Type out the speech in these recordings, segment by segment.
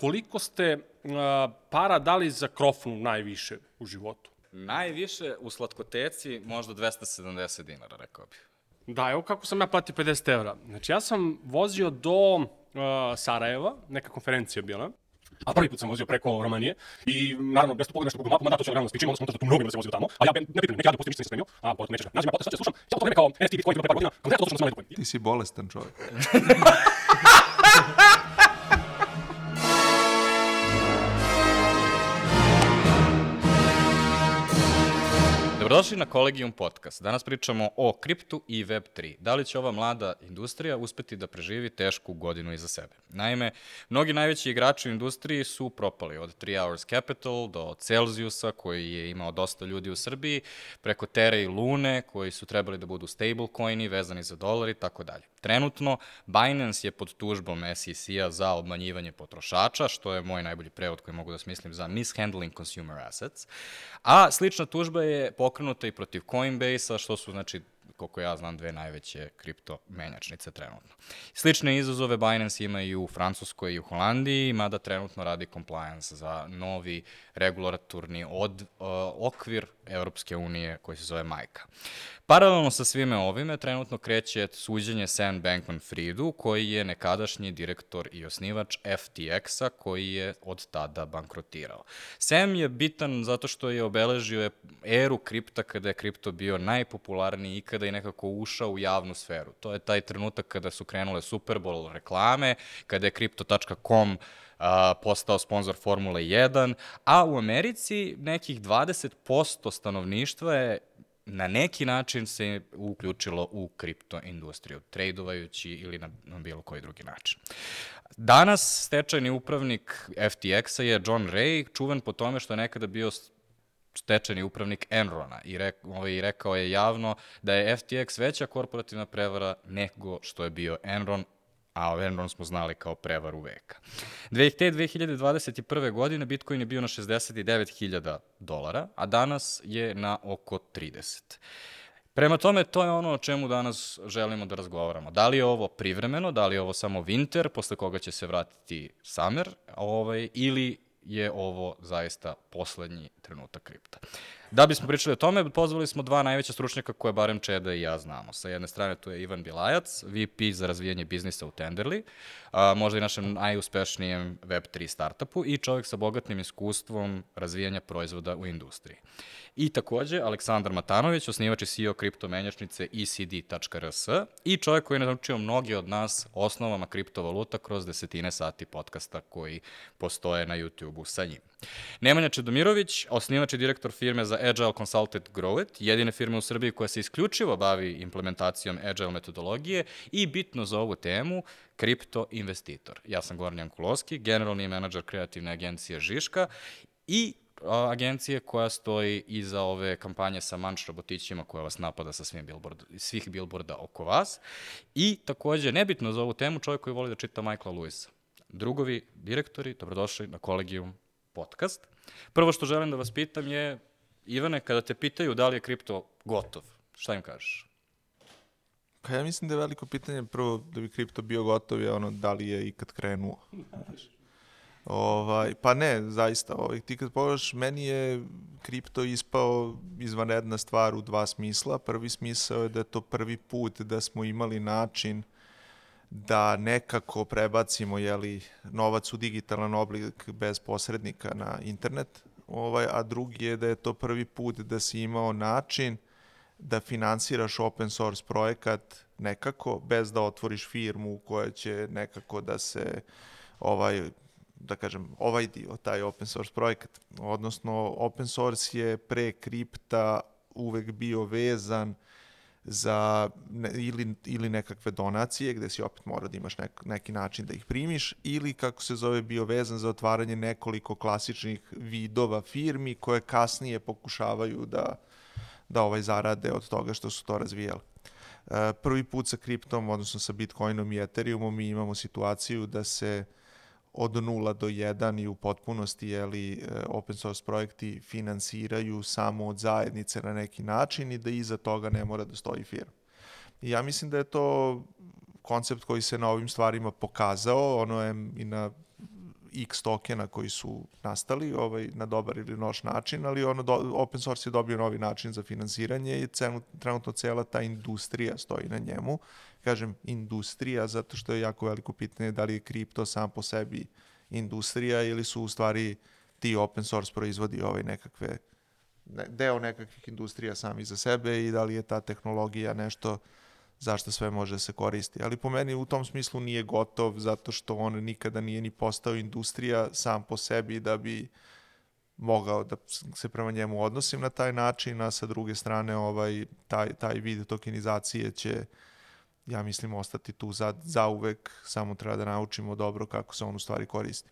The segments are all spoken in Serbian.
koliko ste uh, para dali za krofnu najviše u životu? Najviše u slatkoteci možda 270 dinara, rekao bih. Da, evo kako sam ja platio 50 evra. Znači, ja sam vozio do uh, Sarajeva, neka konferencija bila, A prvi put sam vozio preko Romanije i naravno bez pogledam nešto Google mapu, da to će naravno spičim, onda sam da tu mnogo da se vozio tamo, a ja ne pitam, neki radio pustim ništa nisam spremio, a potom nećeš. Nađem ja podcast, sad se slušam, ja to vreme kao NFT Bitcoin pre par godina, konkretno to što sam na Bitcoin. Ti si bolestan čovjek. Dobrodošli na Kolegium Podcast. Danas pričamo o kriptu i Web3. Da li će ova mlada industrija uspeti da preživi tešku godinu iza sebe? Naime, mnogi najveći igrači u industriji su propali od 3 Hours Capital do Celsiusa koji je imao dosta ljudi u Srbiji, preko Terra i Lune koji su trebali da budu stablecoini vezani za dolar i tako dalje. Trenutno, Binance je pod tužbom SEC-a za obmanjivanje potrošača, što je moj najbolji prevod koji mogu da smislim za mishandling consumer assets, a slična tužba je pokrenuta i protiv Coinbase-a, što su, znači, koliko ja znam, dve najveće kripto menjačnice trenutno. Slične izazove Binance ima i u Francuskoj i u Holandiji, mada trenutno radi compliance za novi regulatorni od, uh, okvir Evropske unije koji se zove Majka. Paralelno sa svime ovime, trenutno kreće suđenje Sam Bankman-Friedu, koji je nekadašnji direktor i osnivač FTX-a, koji je od tada bankrotirao. Sam je bitan zato što je obeležio eru kripta kada je kripto bio najpopularniji ikada i nekako ušao u javnu sferu. To je taj trenutak kada su krenule Super Bowl reklame, kada je Crypto.com a, postao sponsor Formule 1, a u Americi nekih 20% stanovništva je na neki način se uključilo u kripto industriju, tradovajući ili na, na bilo koji drugi način. Danas stečajni upravnik FTX-a je John Ray, čuven po tome što je nekada bio stečajni upravnik Enrona i, rek, ovaj, rekao je javno da je FTX veća korporativna prevara nego što je bio Enron a Enron smo znali kao prevaru veka. 2021. godine Bitcoin je bio na 69.000 dolara, a danas je na oko 30. Prema tome, to je ono o čemu danas želimo da razgovaramo. Da li je ovo privremeno, da li je ovo samo winter, posle koga će se vratiti summer, ovaj, ili je ovo zaista poslednji trenutak kripta. Da bismo pričali o tome, pozvali smo dva najveća stručnjaka koje barem Čeda i ja znamo. Sa jedne strane tu je Ivan Bilajac, VP za razvijanje biznisa u Tenderly, a, možda i našem najuspešnijem Web3 startupu i čovjek sa bogatnim iskustvom razvijanja proizvoda u industriji. I takođe, Aleksandar Matanović, osnivač i CEO kriptomenjačnice ecd.rs i čovjek koji je naučio mnogi od nas osnovama kriptovaluta kroz desetine sati podcasta koji postoje na YouTube-u sa njim. Nemanja Čedomirović, osnivač i direktor firme za Agile Consulted Growth, jedine firme u Srbiji koja se isključivo bavi implementacijom Agile metodologije i bitno za ovu temu, kripto investitor. Ja sam Goran Jankulovski, generalni menadžer kreativne agencije Žiška i agencije koja stoji iza ove kampanje sa manč robotićima koja vas napada sa svim billboard, svih billboarda oko vas. I takođe, nebitno za ovu temu, čovjek koji voli da čita Michaela Lewisa. Drugovi, direktori, dobrodošli na Kolegijum podcast. Prvo što želim da vas pitam je, Ivane, kada te pitaju da li je kripto gotov, šta im kažeš? Pa ja mislim da je veliko pitanje prvo da bi kripto bio gotov je ono da li je ikad krenuo. Ovaj, pa ne, zaista, ovaj, ti kad pogledaš, meni je kripto ispao izvanredna stvar u dva smisla. Prvi smisao je da je to prvi put da smo imali način da nekako prebacimo jeli, novac u digitalan oblik bez posrednika na internet, ovaj, a drugi je da je to prvi put da si imao način da finansiraš open source projekat nekako, bez da otvoriš firmu koja će nekako da se ovaj da kažem, ovaj dio, taj open source projekat. Odnosno, open source je pre kripta uvek bio vezan za ne, ili, ili nekakve donacije gde si opet mora da imaš nek, neki način da ih primiš ili kako se zove bio vezan za otvaranje nekoliko klasičnih vidova firmi koje kasnije pokušavaju da, da ovaj zarade od toga što su to razvijali. E, prvi put sa kriptom, odnosno sa Bitcoinom i Ethereumom mi imamo situaciju da se od 0 do 1 i u potpunosti jeli, e, open source projekti finansiraju samo od zajednice na neki način i da iza toga ne mora da stoji firma. I ja mislim da je to koncept koji se na ovim stvarima pokazao, ono je i na x tokena koji su nastali ovaj, na dobar ili loš način, ali ono do, open source je dobio novi način za finansiranje i cenu, trenutno cela ta industrija stoji na njemu. Kažem industrija zato što je jako veliko pitanje da li je kripto sam po sebi industrija ili su u stvari ti open source proizvodi ovaj nekakve ne, deo nekakvih industrija sami za sebe i da li je ta tehnologija nešto zašto sve može se koristi. Ali po meni u tom smislu nije gotov zato što on nikada nije ni postao industrija sam po sebi da bi mogao da se prema njemu odnosim na taj način, a sa druge strane ovaj, taj, taj vid tokenizacije će ja mislim ostati tu za, za uvek, samo treba da naučimo dobro kako se on u stvari koristi.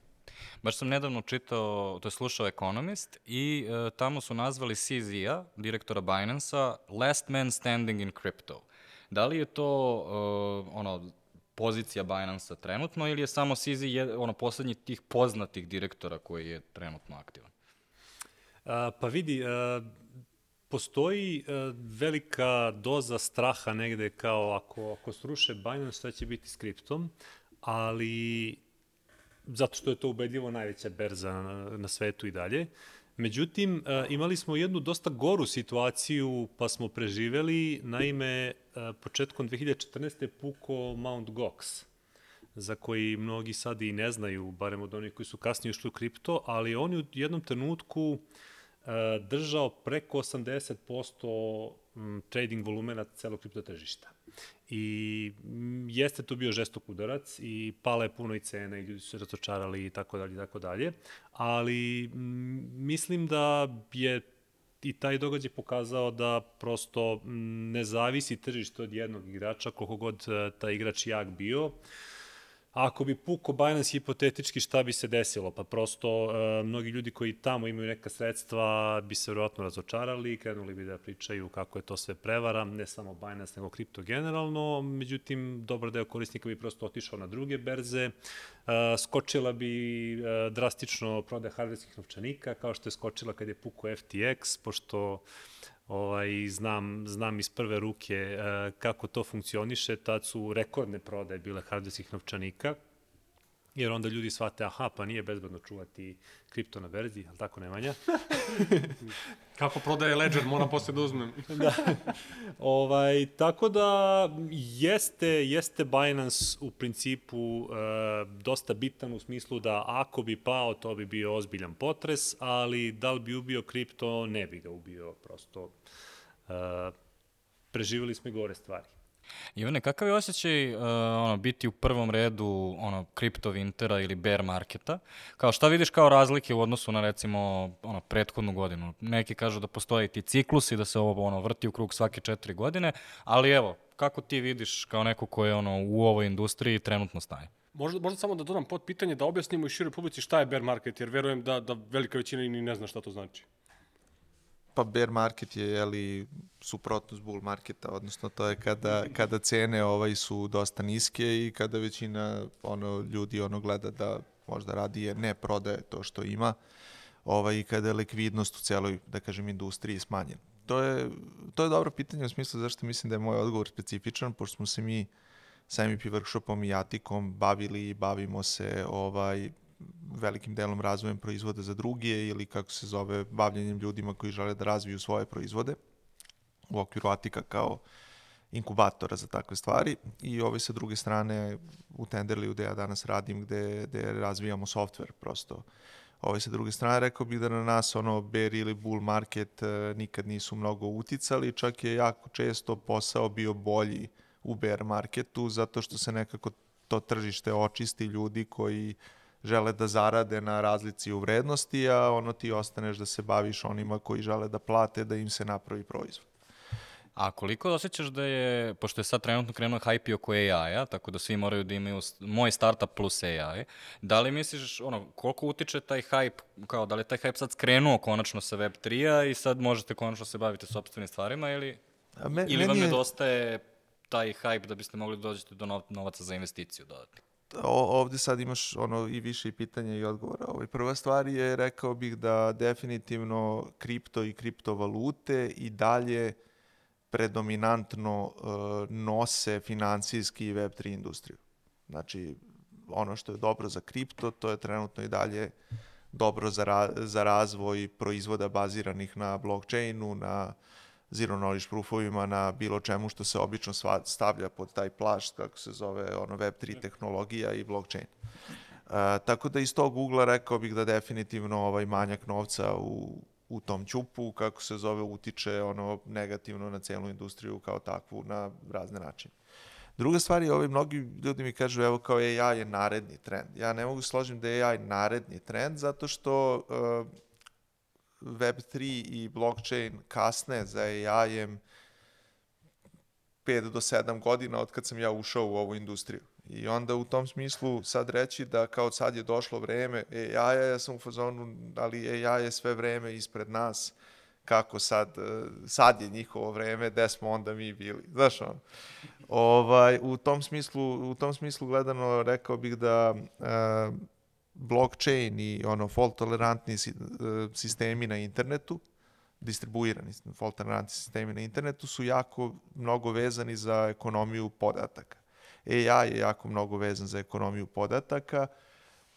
Baš sam nedavno čitao, to je slušao Economist i e, tamo su nazvali CZ-a, direktora Binance-a, last man standing in crypto. Da li je to uh, ono pozicija Binance-a trenutno ili je samo CZ je, ono poslednji tih poznatih direktora koji je trenutno aktivan? A, pa vidi, a, postoji a, velika doza straha negde kao ako, ako sruše Binance, šta će biti s kriptom, ali zato što je to ubedljivo najveća berza na, na svetu i dalje. Međutim, imali smo jednu dosta goru situaciju, pa smo preživeli. Naime, početkom 2014. je puko Mount Gox, za koji mnogi sad i ne znaju, barem od onih koji su kasnije ušli u kripto, ali on je u jednom trenutku držao preko 80% trading volumena celog kripto tržišta. I jeste to bio žestok udarac i pala je puno i cena i ljudi su se razočarali i tako dalje i tako dalje, ali mislim da je i taj događaj pokazao da prosto ne zavisi tržište od jednog igrača, koliko god e, taj igrač jak bio. Uh, ako bi puko Binance hipotetički šta bi se desilo? Pa prosto e, mnogi ljudi koji tamo imaju neka sredstva bi se verovatno razočarali krenuli bi da pričaju kako je to sve prevara, ne samo Binance nego kripto generalno, međutim dobar deo korisnika bi prosto otišao na druge berze, e, skočila bi e, drastično prode hardverskih novčanika kao što je skočila kad je puko FTX, pošto ovaj, znam, znam iz prve ruke uh, kako to funkcioniše, tad su rekordne prodaje bile hardverskih novčanika, jer onda ljudi shvate, aha, pa nije bezbedno čuvati kripto na berzi, ali tako Nemanja? Kako prodaje Ledger, moram posle da uzmem. da. Ovaj, tako da jeste, jeste Binance u principu e, dosta bitan u smislu da ako bi pao, to bi bio ozbiljan potres, ali da li bi ubio kripto, ne bi ga ubio, prosto e, preživjeli smo i gore stvari. Ivane, kakav je osjećaj uh, ono, biti u prvom redu ono, kripto vintera ili bear marketa? Kao šta vidiš kao razlike u odnosu na recimo ono, prethodnu godinu? Neki kažu da postoje ti ciklusi, da se ovo ono, vrti u krug svake četiri godine, ali evo, kako ti vidiš kao neko ko je ono, u ovoj industriji trenutno staje? Možda, možda samo da dodam pod pitanje da objasnimo i široj publici šta je bear market, jer verujem da, da velika većina ni ne zna šta to znači. Pa bear market je jeli, suprotnost bull marketa, odnosno to je kada, kada cene ovaj su dosta niske i kada većina ono, ljudi ono gleda da možda radije ne prodaje to što ima ovaj, i kada je likvidnost u celoj, da kažem, industriji smanjena. To je, to je dobro pitanje u smislu zašto mislim da je moj odgovor specifičan, pošto smo se mi sa MEP workshopom i Atikom bavili i bavimo se ovaj, velikim delom razvojem proizvoda za druge ili kako se zove bavljanjem ljudima koji žele da razviju svoje proizvode u okviru Atika kao inkubatora za takve stvari. I ovaj sa druge strane u Tenderliju gde ja danas radim gde, gde razvijamo software prosto. Ovaj sa druge strane rekao bih da na nas ono bear ili bull market e, nikad nisu mnogo uticali, čak je jako često posao bio bolji u bear marketu zato što se nekako to tržište očisti ljudi koji žele da zarade na razlici u vrednosti, a ono ti ostaneš da se baviš onima koji žele da plate da im se napravi proizvod. A koliko osjećaš da je, pošto je sad trenutno krenuo hype oko AI-a, tako da svi moraju da imaju moj startup plus AI, da li misliš, ono, koliko utiče taj hype, kao da li je taj hype sad skrenuo konačno sa Web3-a i sad možete konačno se baviti sobstvenim stvarima ili, A me, ili vam je... nedostaje taj hype da biste mogli da dođete do novaca za investiciju dodatni? Ovde sad imaš ono i više i pitanja i odgovora. Ovaj, prva stvar je, rekao bih da definitivno kripto i kriptovalute i dalje predominantno uh, nose financijski i Web3 industriju. Znači, ono što je dobro za kripto, to je trenutno i dalje dobro za, ra za razvoj proizvoda baziranih na blockchainu, na zero knowledge proofovima, na bilo čemu što se obično stavlja pod taj plašt, kako se zove, ono Web3 tehnologija i blockchain. Uh, tako da iz tog ugla rekao bih da definitivno ovaj manjak novca u, u tom ćupu, kako se zove, utiče ono negativno na celu industriju kao takvu na razne načine. Druga stvar je, ovi mnogi ljudi mi kažu, evo kao AI je naredni trend. Ja ne mogu složiti da je AI naredni trend, zato što uh, Web3 i blockchain kasne za AI-em 5 do 7 godina od kad sam ja ušao u ovu industriju. I onda u tom smislu sad reći da kao sad je došlo vreme AI-a, ja sam u fazonu, ali AI je sve vreme ispred nas, kako sad, sad je njihovo vreme, gde smo onda mi bili. Znaš on? Ovaj, u, tom smislu, u tom smislu gledano rekao bih da uh, blockchain i ono fault tolerantni sistemi na internetu, distribuirani fault tolerantni sistemi na internetu su jako mnogo vezani za ekonomiju podataka. AI je jako mnogo vezan za ekonomiju podataka.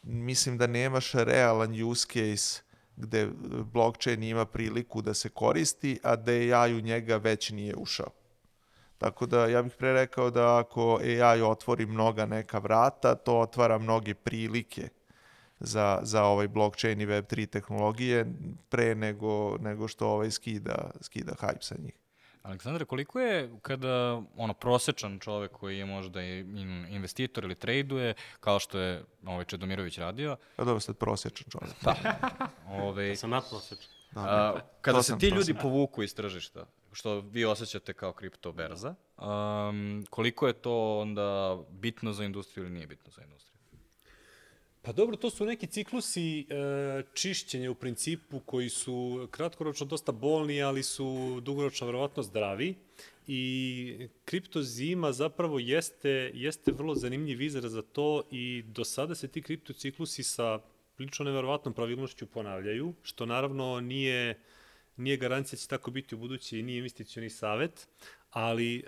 Mislim da nemaš realan use case gde blockchain ima priliku da se koristi, a da AI u njega već nije ušao. Tako da ja bih pre rekao da ako AI otvori mnoga neka vrata, to otvara mnoge prilike za, za ovaj blockchain i web3 tehnologije pre nego, nego što ovaj skida, skida hype sa njih. Aleksandre, koliko je kada ono prosečan čovek koji je možda investitor ili traduje, kao što je ovaj Čedomirović radio? Pa dobro, sad prosečan čovek. Da. Ove, ovaj, ja sam nadprosečan. Da, a, kada se ti ljudi povuku iz tržišta, što vi osjećate kao kripto berza, um, koliko je to onda bitno za industriju ili nije bitno za industriju? Pa dobro, to su neki ciklusi e, čišćenja u principu koji su kratkoročno dosta bolni, ali su dugoročno verovatno zdravi. I kripto zima zapravo jeste, jeste vrlo zanimljiv izraz za to i do sada se ti kripto ciklusi sa prilično neverovatnom pravilnošću ponavljaju, što naravno nije, nije garancija da će tako biti u budući i nije investicioni savet, ali e,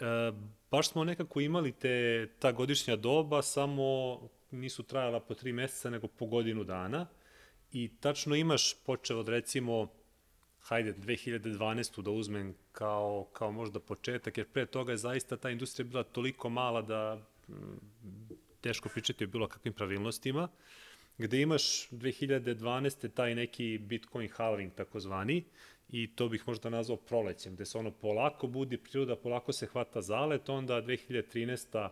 baš smo nekako imali te, ta godišnja doba, samo nisu trajala po tri meseca, nego po godinu dana. I tačno imaš, počeo od recimo, hajde, 2012. da uzmem kao, kao možda početak, jer pre toga je zaista ta industrija bila toliko mala da m, teško pričati o bilo kakvim pravilnostima, gde imaš 2012. taj neki Bitcoin halving takozvani, i to bih možda nazvao prolećem, gde se ono polako budi priroda, polako se hvata zalet, onda 2013.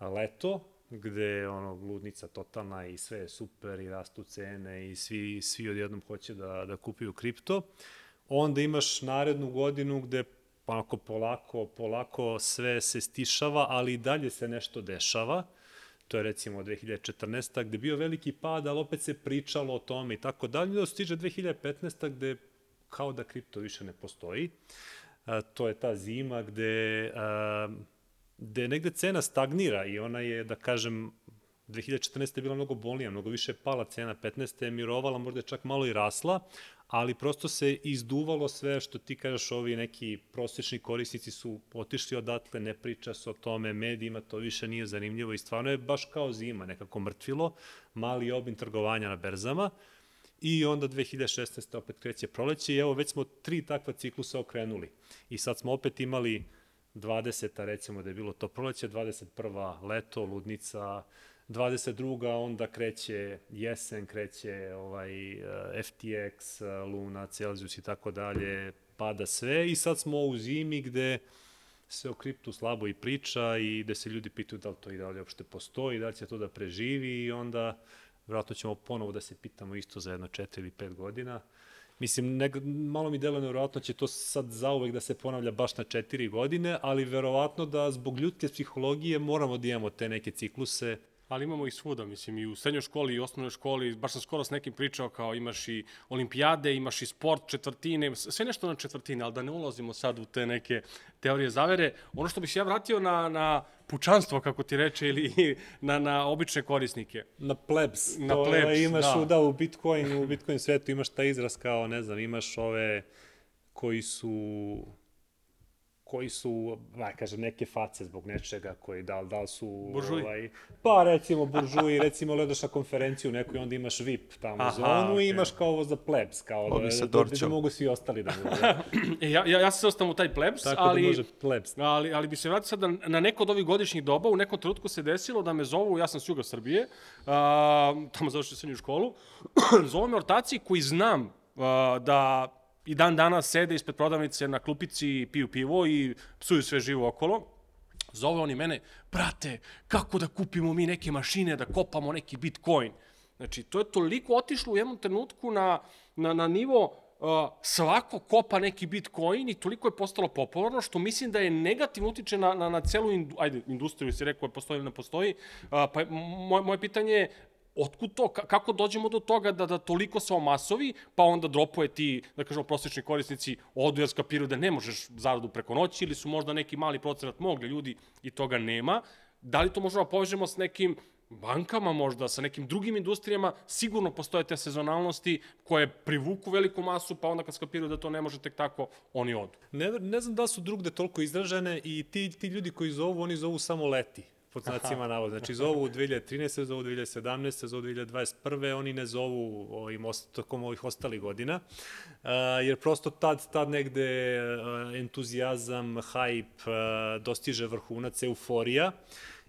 leto, gde ono ludnica totalna i sve je super i rastu cene i svi, svi odjednom hoće da, da kupuju kripto. Onda imaš narednu godinu gde onako polako, polako sve se stišava, ali i dalje se nešto dešava. To je recimo 2014. gde je bio veliki pad, ali opet se pričalo o tome i tako dalje. Da stiže 2015. gde kao da kripto više ne postoji. A, to je ta zima gde a, gde negde cena stagnira i ona je, da kažem, 2014. je bila mnogo bolnija, mnogo više pala cena, 15. je mirovala, možda je čak malo i rasla, ali prosto se izduvalo sve što ti kažeš, ovi neki prosječni korisnici su otišli odatle, ne priča se o tome, medijima to više nije zanimljivo i stvarno je baš kao zima, nekako mrtvilo, mali obim trgovanja na berzama i onda 2016. opet kreće proleće i evo već smo tri takva ciklusa okrenuli i sad smo opet imali 20. recimo da je bilo to proleće, 21. leto, ludnica, 22. onda kreće jesen, kreće ovaj, eh, FTX, Luna, Celsius i tako dalje, pada sve i sad smo u zimi gde se o kriptu slabo i priča i gde se ljudi pitaju da li to i da li uopšte postoji, da li će to da preživi i onda vjerojatno ćemo ponovo da se pitamo isto za jedno 4 ili 5 godina. Mislim, ne, malo mi deluje nevjerojatno će to sad zauvek da se ponavlja baš na četiri godine, ali verovatno da zbog ljudske psihologije moramo da imamo te neke cikluse Ali imamo i svuda, mislim, i u srednjoj školi i osnovnoj školi, baš sam skoro s nekim pričao kao imaš i olimpijade, imaš i sport, četvrtine, sve nešto na četvrtine, ali da ne ulazimo sad u te neke teorije zavere. Ono što bih se ja vratio na, na pučanstvo, kako ti reče, ili na, na obične korisnike. Na plebs. Na to plebs, imaš da. U, da, u Bitcoin, u Bitcoin svetu imaš taj izraz kao, ne znam, imaš ove koji su koji su, ba, kažem, neke face zbog nečega koji, da, li- da li su... Buržuji. Ovaj, pa, recimo, buržuji, recimo, gledaš na konferenciju neku i onda imaš VIP tamo Aha, zonu okej. i imaš kao ovo za plebs, kao da, sa da, da, da mogu svi ostali da da. E, ja, ja, ja se ostavim u taj plebs, Tako ali... da može plebs. Ali, ali bi se vratio sad na, na neko od ovih godišnjih doba, u nekom trenutku se desilo da me zovu, ja sam s juga Srbije, a, tamo završio srednju školu, zovu me ortaci koji znam a, da i dan danas sede ispred prodavnice na klupici, piju pivo i psuju sve živo okolo. Zove oni mene, brate, kako da kupimo mi neke mašine, da kopamo neki bitcoin. Znači, to je toliko otišlo u jednom trenutku na, na, na nivo uh, svako kopa neki bitcoin i toliko je postalo popularno što mislim da je negativno utiče na, na, na celu indu, ajde, industriju, si rekao postoji ili ne postoji, uh, pa je- moje, moje pitanje je otkud to, Ka- kako dođemo do toga da, da toliko se omasovi, pa onda dropuje ti, da kažemo, prosječni korisnici odu jer skapiraju da ne možeš zaradu preko noći ili su možda neki mali procenat mogli ljudi i toga nema. Da li to možemo da povežemo s nekim bankama možda, sa nekim drugim industrijama, sigurno postoje te sezonalnosti koje privuku veliku masu, pa onda kad skapiraju da to ne može tek tako, oni odu. Ne, ne znam da su drugde toliko izražene i ti, ti ljudi koji zovu, oni zovu samo leti pod znacima navoda. Znači, zovu u 2013. zovu u 2017. zovu u 2021. Oni ne zovu ovim, tokom ovih ostalih godina, uh, jer prosto tad, tad negde uh, entuzijazam, hype uh, dostiže vrhunac, euforija.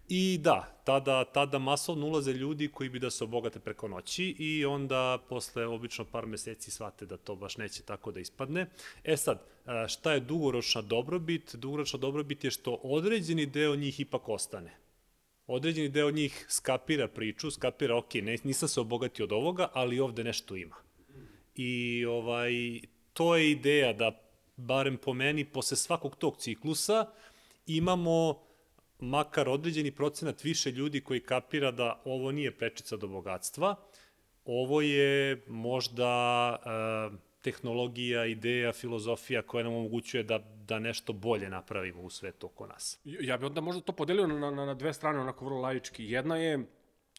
I da, tada, tada masovno ulaze ljudi koji bi da se obogate preko noći i onda posle obično par meseci shvate da to baš neće tako da ispadne. E sad, šta je dugoročna dobrobit? Dugoročna dobrobit je što određeni deo njih ipak ostane. Određeni deo njih skapira priču, skapira, ok, ne, nisam se obogatio od ovoga, ali ovde nešto ima. I ovaj, to je ideja da, barem po meni, posle svakog tog ciklusa imamo makar određeni procenat više ljudi koji kapira da ovo nije prečica do bogatstva, ovo je možda e, tehnologija, ideja, filozofija koja nam omogućuje da, da nešto bolje napravimo u svetu oko nas. Ja bih onda možda to podelio na, na, na dve strane, onako vrlo laički. Jedna je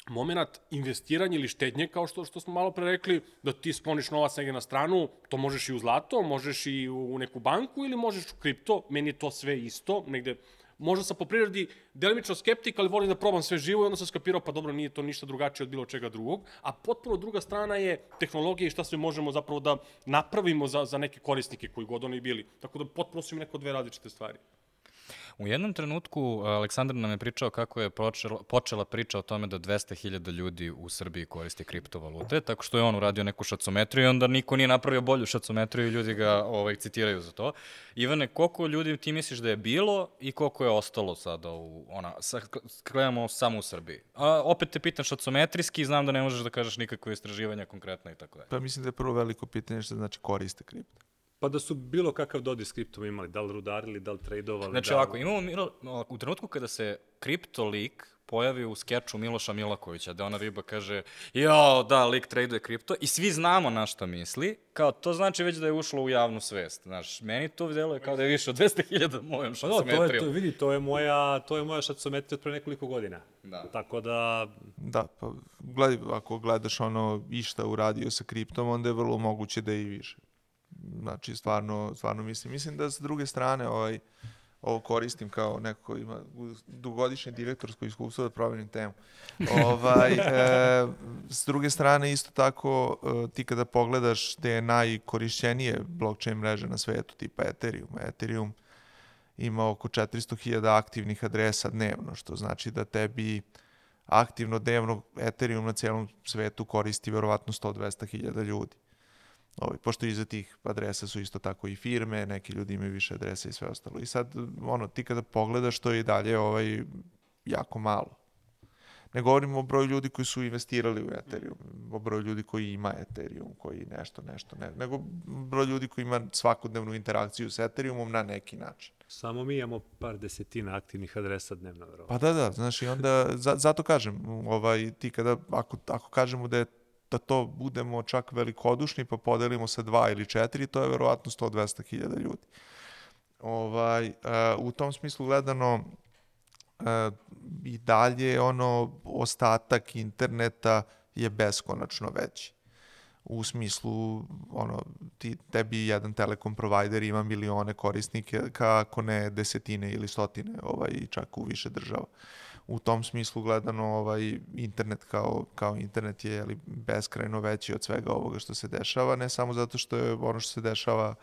moment investiranja ili štednje, kao što, što smo malo pre rekli, da ti skloniš novac negde na stranu, to možeš i u zlato, možeš i u neku banku ili možeš u kripto, meni je to sve isto, negde možda sam po prirodi delimično skeptik, ali volim da probam sve živo i onda sam skapirao, pa dobro, nije to ništa drugačije od bilo čega drugog. A potpuno druga strana je tehnologija i šta sve možemo zapravo da napravimo za, za neke korisnike koji god oni bili. Tako da potpuno su mi neko dve različite stvari. U jednom trenutku Aleksandar nam je pričao kako je počela, počela priča o tome da 200.000 ljudi u Srbiji koristi kriptovalute, tako što je on uradio neku šacometriju i onda niko nije napravio bolju šacometriju i ljudi ga ovaj, citiraju za to. Ivane, koliko ljudi ti misliš da je bilo i koliko je ostalo sada u, ona, sa, gledamo samo u Srbiji? A, opet te pitam šacometrijski, znam da ne možeš da kažeš nikakve istraživanja konkretno i tako dalje. Pa mislim da je prvo veliko pitanje što znači koriste kripto. Pa da su bilo kakav dodir s kriptom imali, da li rudarili, da li tradovali. Znači da li... ovako, imamo Milo, u trenutku kada se kripto lik pojavi u skeču Miloša Milakovića, da ona riba kaže, jao, da, lik traduje kripto, i svi znamo na šta misli, kao, to znači već da je ušlo u javnu svest, znaš, meni to videlo je kao da je više od 200.000 mojom Pa da, to je, to, vidi, to je moja, to je moja šacometrija od pre nekoliko godina. Da. Tako da, Da, pa gledaj, ako gledaš ono išta uradio sa kriptom, onda je vrlo moguće da je i više. Znači, stvarno, stvarno mislim. Mislim da s druge strane, ovaj, ovo koristim kao neko ko ima dugogodišnje direktorsko iskustvo da promenim temu. ovaj, e, s druge strane, isto tako, e, ti kada pogledaš te najkorišćenije blockchain mreže na svetu, tipa Ethereum, Ethereum ima oko 400.000 aktivnih adresa dnevno, što znači da tebi aktivno dnevno Ethereum na celom svetu koristi verovatno 100-200.000 ljudi. Ovaj, pošto iza tih adresa su isto tako i firme, neki ljudi imaju više adresa i sve ostalo. I sad, ono, ti kada pogledaš, to je i dalje ovaj, jako malo. Ne govorimo o broju ljudi koji su investirali u Ethereum, o broju ljudi koji ima Ethereum, koji nešto, nešto, ne, nego broj ljudi koji ima svakodnevnu interakciju s Ethereumom na neki način. samo mi imamo par desetina aktivnih adresa dnevno, verovatno. Pa da, da, znaš, i onda, za, zato kažem, ovaj, ti kada, ako, ako kažemo da je da to budemo čak velikodušni pa podelimo sa dva ili četiri, to je verovatno 100-200 hiljada ljudi. Ovaj, uh, u tom smislu gledano, uh, i dalje ono ostatak interneta je beskonačno veći. u smislu ono ti tebi jedan telekom provider ima milione korisnike kako ne desetine ili stotine ovaj čak u više država u tom smislu gledano ovaj internet kao kao internet je ali beskrajno veći od svega ovoga što se dešava ne samo zato što je ono što se dešava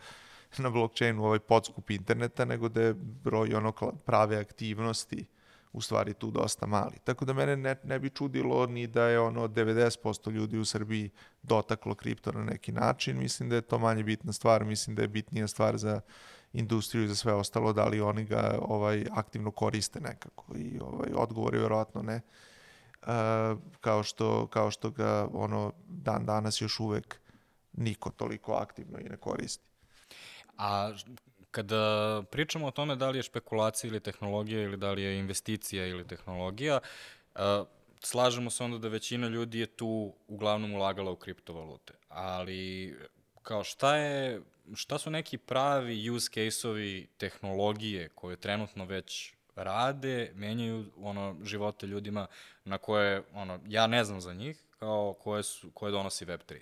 na blockchainu ovaj podskup interneta nego da je broj ono prave aktivnosti u stvari tu dosta mali. Tako da mene ne, ne bi čudilo ni da je ono 90% ljudi u Srbiji dotaklo kripto na neki način. Mislim da je to manje bitna stvar, mislim da je bitnija stvar za industriju i za sve ostalo, da li oni ga ovaj aktivno koriste nekako i ovaj odgovor je verovatno ne. Uh, kao što kao što ga ono dan danas još uvek niko toliko aktivno i ne koristi. A Kada pričamo o tome da li je špekulacija ili tehnologija ili da li je investicija ili tehnologija, uh, slažemo se onda da većina ljudi je tu uglavnom ulagala u kriptovalute. Ali kao šta je, šta su neki pravi use case-ovi tehnologije koje trenutno već rade, menjaju ono živote ljudima na koje ono ja ne znam za njih, kao koje su koje donosi Web3.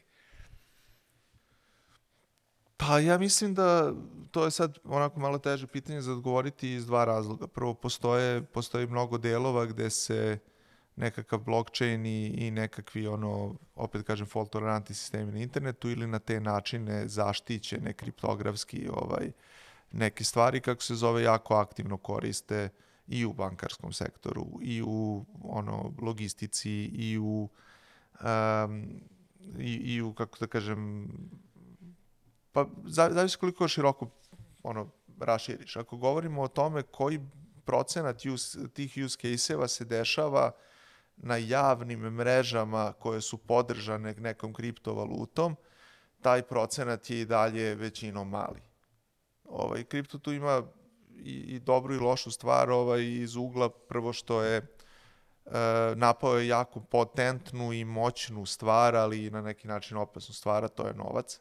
Pa ja mislim da to je sad onako malo teže pitanje za odgovoriti iz dva razloga. Prvo, postoje, postoji mnogo delova gde se nekakav blockchain i, i nekakvi ono, opet kažem, fault tolerantni sistemi na internetu ili na te načine zaštićene kriptografski ovaj, neke stvari, kako se zove, jako aktivno koriste i u bankarskom sektoru, i u ono, logistici, i u um, i, i u, kako da kažem, Pa zavisi koliko široko ono, raširiš. Ako govorimo o tome koji procenat use, tih use case-eva se dešava na javnim mrežama koje su podržane nekom kriptovalutom, taj procenat je i dalje većinom mali. Ovaj, kripto tu ima i, i dobru i lošu stvar ovaj, iz ugla prvo što je e, napao je jako potentnu i moćnu stvar, ali i na neki način opasnu stvar, a to je novac.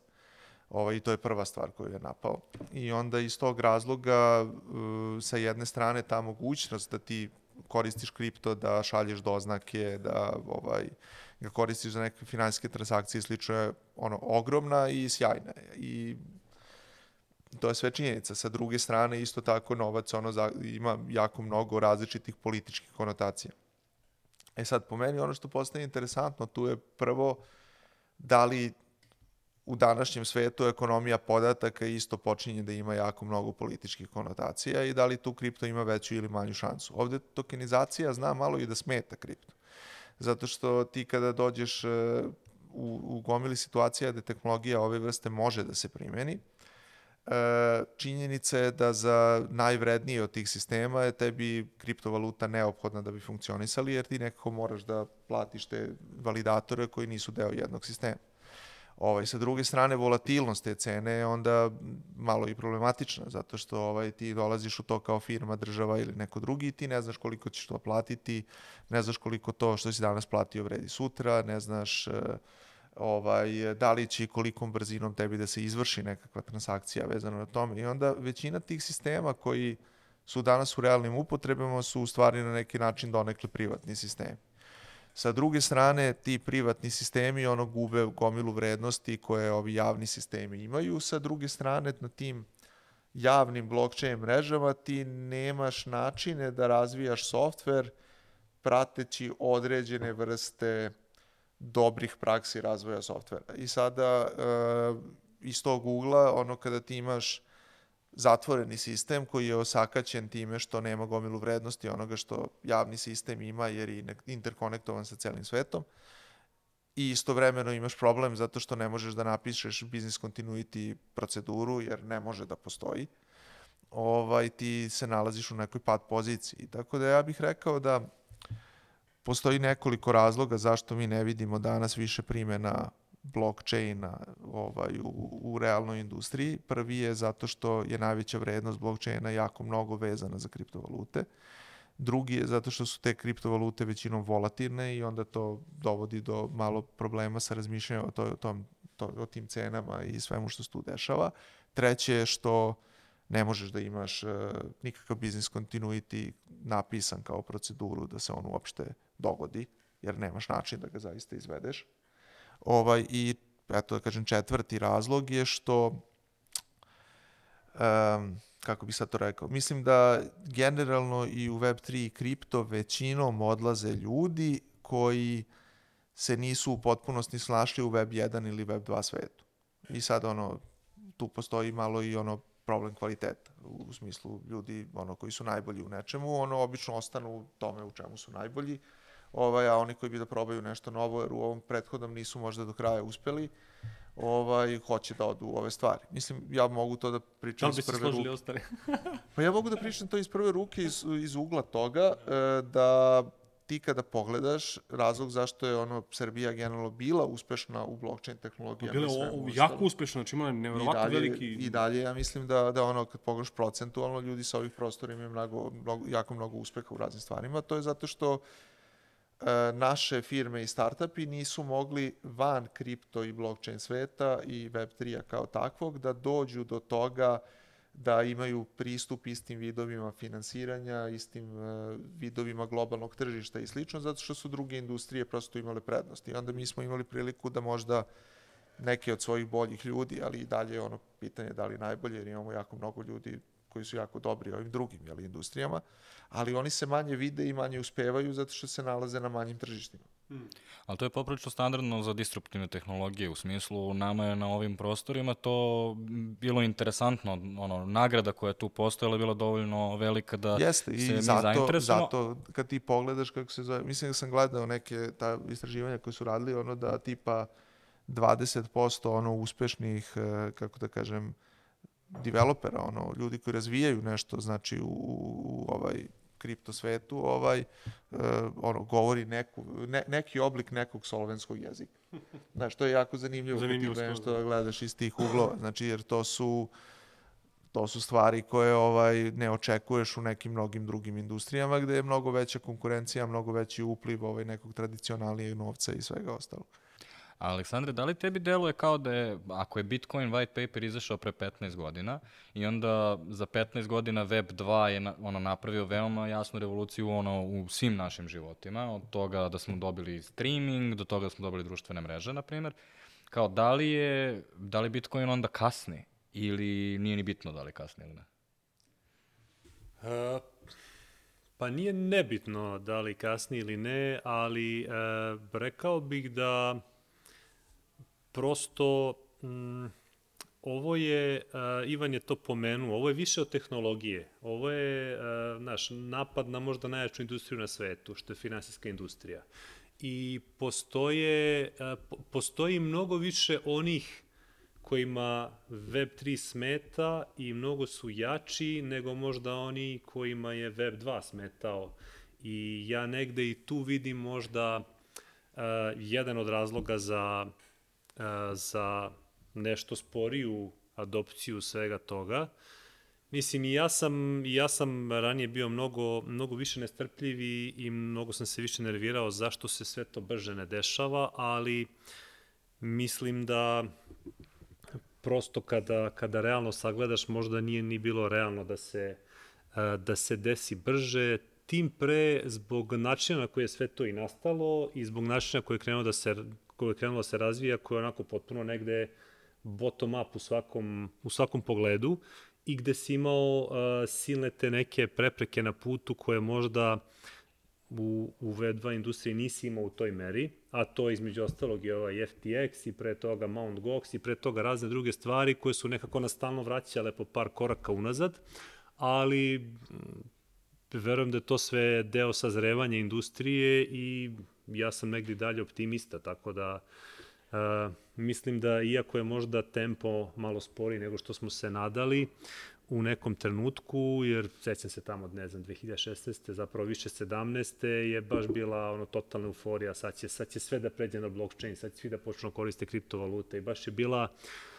Ovaj, I to je prva stvar koju je napao. I onda iz tog razloga uh, sa jedne strane ta mogućnost da ti koristiš kripto, da šalješ doznake, da ovaj, ga koristiš za neke finansijske transakcije i slično je ono, ogromna i sjajna. I to je sve činjenica. Sa druge strane, isto tako, novac ono, za, ima jako mnogo različitih političkih konotacija. E sad, po meni, ono što postaje interesantno tu je prvo da li u današnjem svetu ekonomija podataka isto počinje da ima jako mnogo političkih konotacija i da li tu kripto ima veću ili manju šansu. Ovde tokenizacija zna malo i da smeta kripto. Zato što ti kada dođeš e, u, u gomili situacija da tehnologija ove vrste može da se primeni, e, činjenica je da za najvrednije od tih sistema je tebi kriptovaluta neophodna da bi funkcionisali, jer ti nekako moraš da platiš te validatore koji nisu deo jednog sistema. Ovaj, sa druge strane, volatilnost te cene je onda malo i problematična, zato što ovaj, ti dolaziš u to kao firma, država ili neko drugi ti ne znaš koliko ćeš to platiti, ne znaš koliko to što si danas platio vredi sutra, ne znaš eh, ovaj, da li će i kolikom brzinom tebi da se izvrši nekakva transakcija vezana na tome. I onda većina tih sistema koji su danas u realnim upotrebama su u stvari na neki način donekle privatni sistemi. Sa druge strane, ti privatni sistemi ono gube gomilu vrednosti koje ovi javni sistemi imaju. Sa druge strane, na tim javnim blockchain mrežama ti nemaš načine da razvijaš softver prateći određene vrste dobrih praksi razvoja softvera. I sada uh, iz tog ugla, ono kada ti imaš zatvoreni sistem koji je osakaćen time što nema gomilu vrednosti onoga što javni sistem ima jer je interkonektovan sa celim svetom i istovremeno imaš problem zato što ne možeš da napišeš business continuity proceduru jer ne može da postoji ovaj, ti se nalaziš u nekoj pad poziciji. Tako da ja bih rekao da postoji nekoliko razloga zašto mi ne vidimo danas više primjena blockchaina ovaj, u, u realnoj industriji. Prvi je zato što je najveća vrednost blockchaina jako mnogo vezana za kriptovalute. Drugi je zato što su te kriptovalute većinom volatilne i onda to dovodi do malo problema sa razmišljanjem o, to, o, tom, to, o tim cenama i svemu što se tu dešava. Treće je što ne možeš da imaš uh, nikakav business continuity napisan kao proceduru da se on uopšte dogodi, jer nemaš način da ga zaista izvedeš. Ovaj, I eto da kažem četvrti razlog je što um, kako bi sad to rekao, mislim da generalno i u Web3 i kripto većinom odlaze ljudi koji se nisu u potpunosti snašli u Web 1 ili Web 2 svetu. I sad ono, tu postoji malo i ono problem kvaliteta u smislu ljudi ono koji su najbolji u nečemu, ono obično ostanu u tome u čemu su najbolji, ovaj, a oni koji bi da probaju nešto novo, jer u ovom prethodnom nisu možda do kraja uspeli, ovaj, hoće da odu u ove stvari. Mislim, ja mogu to da pričam Da iz se prve složili ruke. ostali? Pa ja mogu da pričam to iz prve ruke, iz, iz ugla toga, e, da ti kada pogledaš razlog zašto je ono Srbija generalno bila uspešna u blockchain tehnologijama Bilo i je jako uspešno, znači ima nevjerovatno veliki... I dalje, ja mislim da, da ono, kad pogledaš procentualno, ljudi sa ovih prostora imaju mnogo, mnogo, jako mnogo uspeha u raznim stvarima. To je zato što e, naše firme i startupi nisu mogli van kripto i blockchain sveta i Web3-a kao takvog da dođu do toga da imaju pristup istim vidovima finansiranja, istim e, vidovima globalnog tržišta i slično, zato što su druge industrije prosto imale prednost. I onda mi smo imali priliku da možda neke od svojih boljih ljudi, ali i dalje je ono pitanje da li najbolje, jer imamo jako mnogo ljudi koji su jako dobri u ovim drugim jeli, industrijama, ali oni se manje vide i manje uspevaju zato što se nalaze na manjim tržištima. Ali to je poprilično standardno za disruptivne tehnologije, u smislu nama je na ovim prostorima to bilo interesantno, ono, nagrada koja je tu postojala je bila dovoljno velika da Jeste, se i mi zato, zainteresujemo. zato kad ti pogledaš kako se zove, mislim da sam gledao neke ta istraživanja koje su radili, ono da tipa 20% ono uspešnih, eh, kako da kažem, developera, ono, ljudi koji razvijaju nešto, znači u, u ovaj kripto svetu, ovaj, uh, ono, govori neku, ne, neki oblik nekog slovenskog jezika. Znaš, to je jako zanimljivo, Zanimljivo kad ti nešto da gledaš iz tih uglova, znači, jer to su to su stvari koje ovaj ne očekuješ u nekim mnogim drugim industrijama gde je mnogo veća konkurencija, mnogo veći upliv ovaj nekog tradicionalnijeg novca i svega ostalog. Aleksandre, da li tebi deluje kao da je, ako je Bitcoin white paper izašao pre 15 godina i onda za 15 godina Web 2 je na, ono, napravio veoma jasnu revoluciju ono, u svim našim životima, od toga da smo dobili streaming, do toga da smo dobili društvene mreže, na primjer, kao da li je, da li Bitcoin onda kasni ili nije ni bitno da li kasni ili ne? E, pa nije nebitno da li kasni ili ne, ali e, rekao bih da prosto mm, ovo je, uh, Ivan je to pomenuo, ovo je više od tehnologije. Ovo je uh, naš napad na možda najjaču industriju na svetu, što je finansijska industrija. I postoje, uh, po- postoji mnogo više onih kojima Web3 smeta i mnogo su jači nego možda oni kojima je Web2 smetao. I ja negde i tu vidim možda uh, jedan od razloga za, za nešto sporiju adopciju svega toga. Mislim, i ja sam, ja sam ranije bio mnogo, mnogo više nestrpljiv i, i mnogo sam se više nervirao zašto se sve to brže ne dešava, ali mislim da prosto kada, kada realno sagledaš možda nije ni bilo realno da se, e, da se desi brže, tim pre zbog načina na koji je sve to i nastalo i zbog načina koji je krenuo da se, koji je krenuo da se razvija, koji je onako potpuno negde bottom up u svakom, u svakom pogledu i gde si imao uh, silne te neke prepreke na putu koje možda u, u V2 industriji nisi imao u toj meri, a to između ostalog je ovaj FTX i pre toga Mt. Gox i pre toga razne druge stvari koje su nekako nas stalno vraćale po par koraka unazad, ali verujem da je to sve deo sazrevanja industrije i ja sam negdje dalje optimista, tako da uh, mislim da iako je možda tempo malo spori nego što smo se nadali, u nekom trenutku, jer sećam se tamo, ne znam, 2016. zapravo više 17. je baš bila ono totalna euforija, sad će, sad će sve da pređe na blockchain, sad će svi da počnu da koriste kriptovalute i baš je bila uh,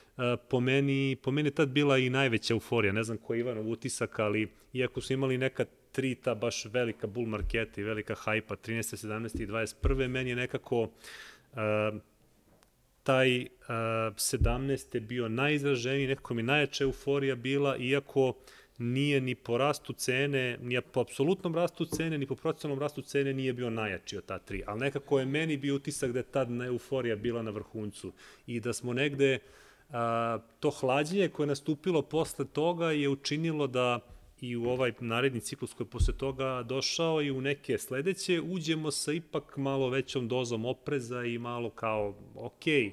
po meni, po meni je tad bila i najveća euforija, ne znam koji je Ivanov utisak, ali iako su imali neka tri ta baš velika bull marketa i velika hajpa, 13. 17. i 21. meni je nekako uh, taj uh, 17. je bio najizraženiji, nekako mi najjača euforija bila, iako nije ni po rastu cene, ni po apsolutnom rastu cene, ni po procenalnom rastu cene nije bio najjači od ta tri. Ali nekako je meni bio utisak da je tad euforija bila na vrhuncu i da smo negde a, to hlađenje koje je nastupilo posle toga je učinilo da i u ovaj naredni ciklus koji je posle toga došao i u neke sledeće uđemo sa ipak malo većom dozom opreza i malo kao, okej,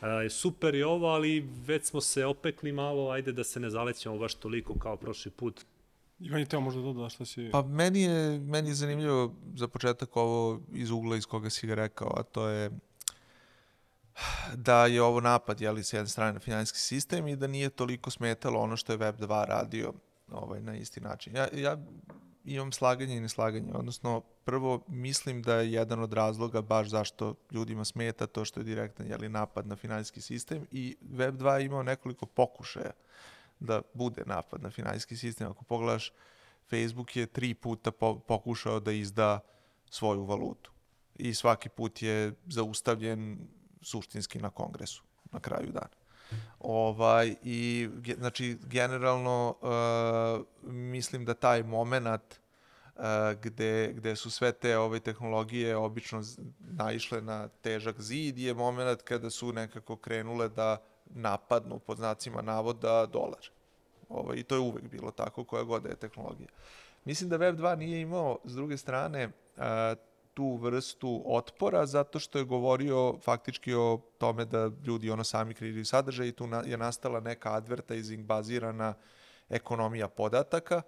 okay, super je ovo, ali već smo se opekli malo, ajde da se ne zalećemo baš toliko kao prošli put. Ivan je teo možda doda šta si... Pa meni je, meni je zanimljivo za početak ovo iz ugla iz koga si ga rekao, a to je da je ovo napad, jeli, s jedne strane na finansijski sistem i da nije toliko smetalo ono što je Web2 radio ovaj, na isti način. Ja, ja imam slaganje i neslaganje, odnosno prvo mislim da je jedan od razloga baš zašto ljudima smeta to što je direktan jeli, napad na finansijski sistem i Web2 imao nekoliko pokušaja da bude napad na finansijski sistem. Ako pogledaš, Facebook je tri puta po, pokušao da izda svoju valutu i svaki put je zaustavljen suštinski na kongresu na kraju dana. Ovaj, I, znači, generalno, uh, mislim da taj moment uh, gde, gde su sve te ove tehnologije obično naišle na težak zid je moment kada su nekako krenule da napadnu pod znacima navoda dolar. Ovaj, I to je uvek bilo tako, koja god je tehnologija. Mislim da Web2 nije imao, s druge strane, uh, tu vrstu otpora zato što je govorio faktički o tome da ljudi ono sami kreiraju sadržaj i tu je nastala neka advertising bazirana ekonomija podataka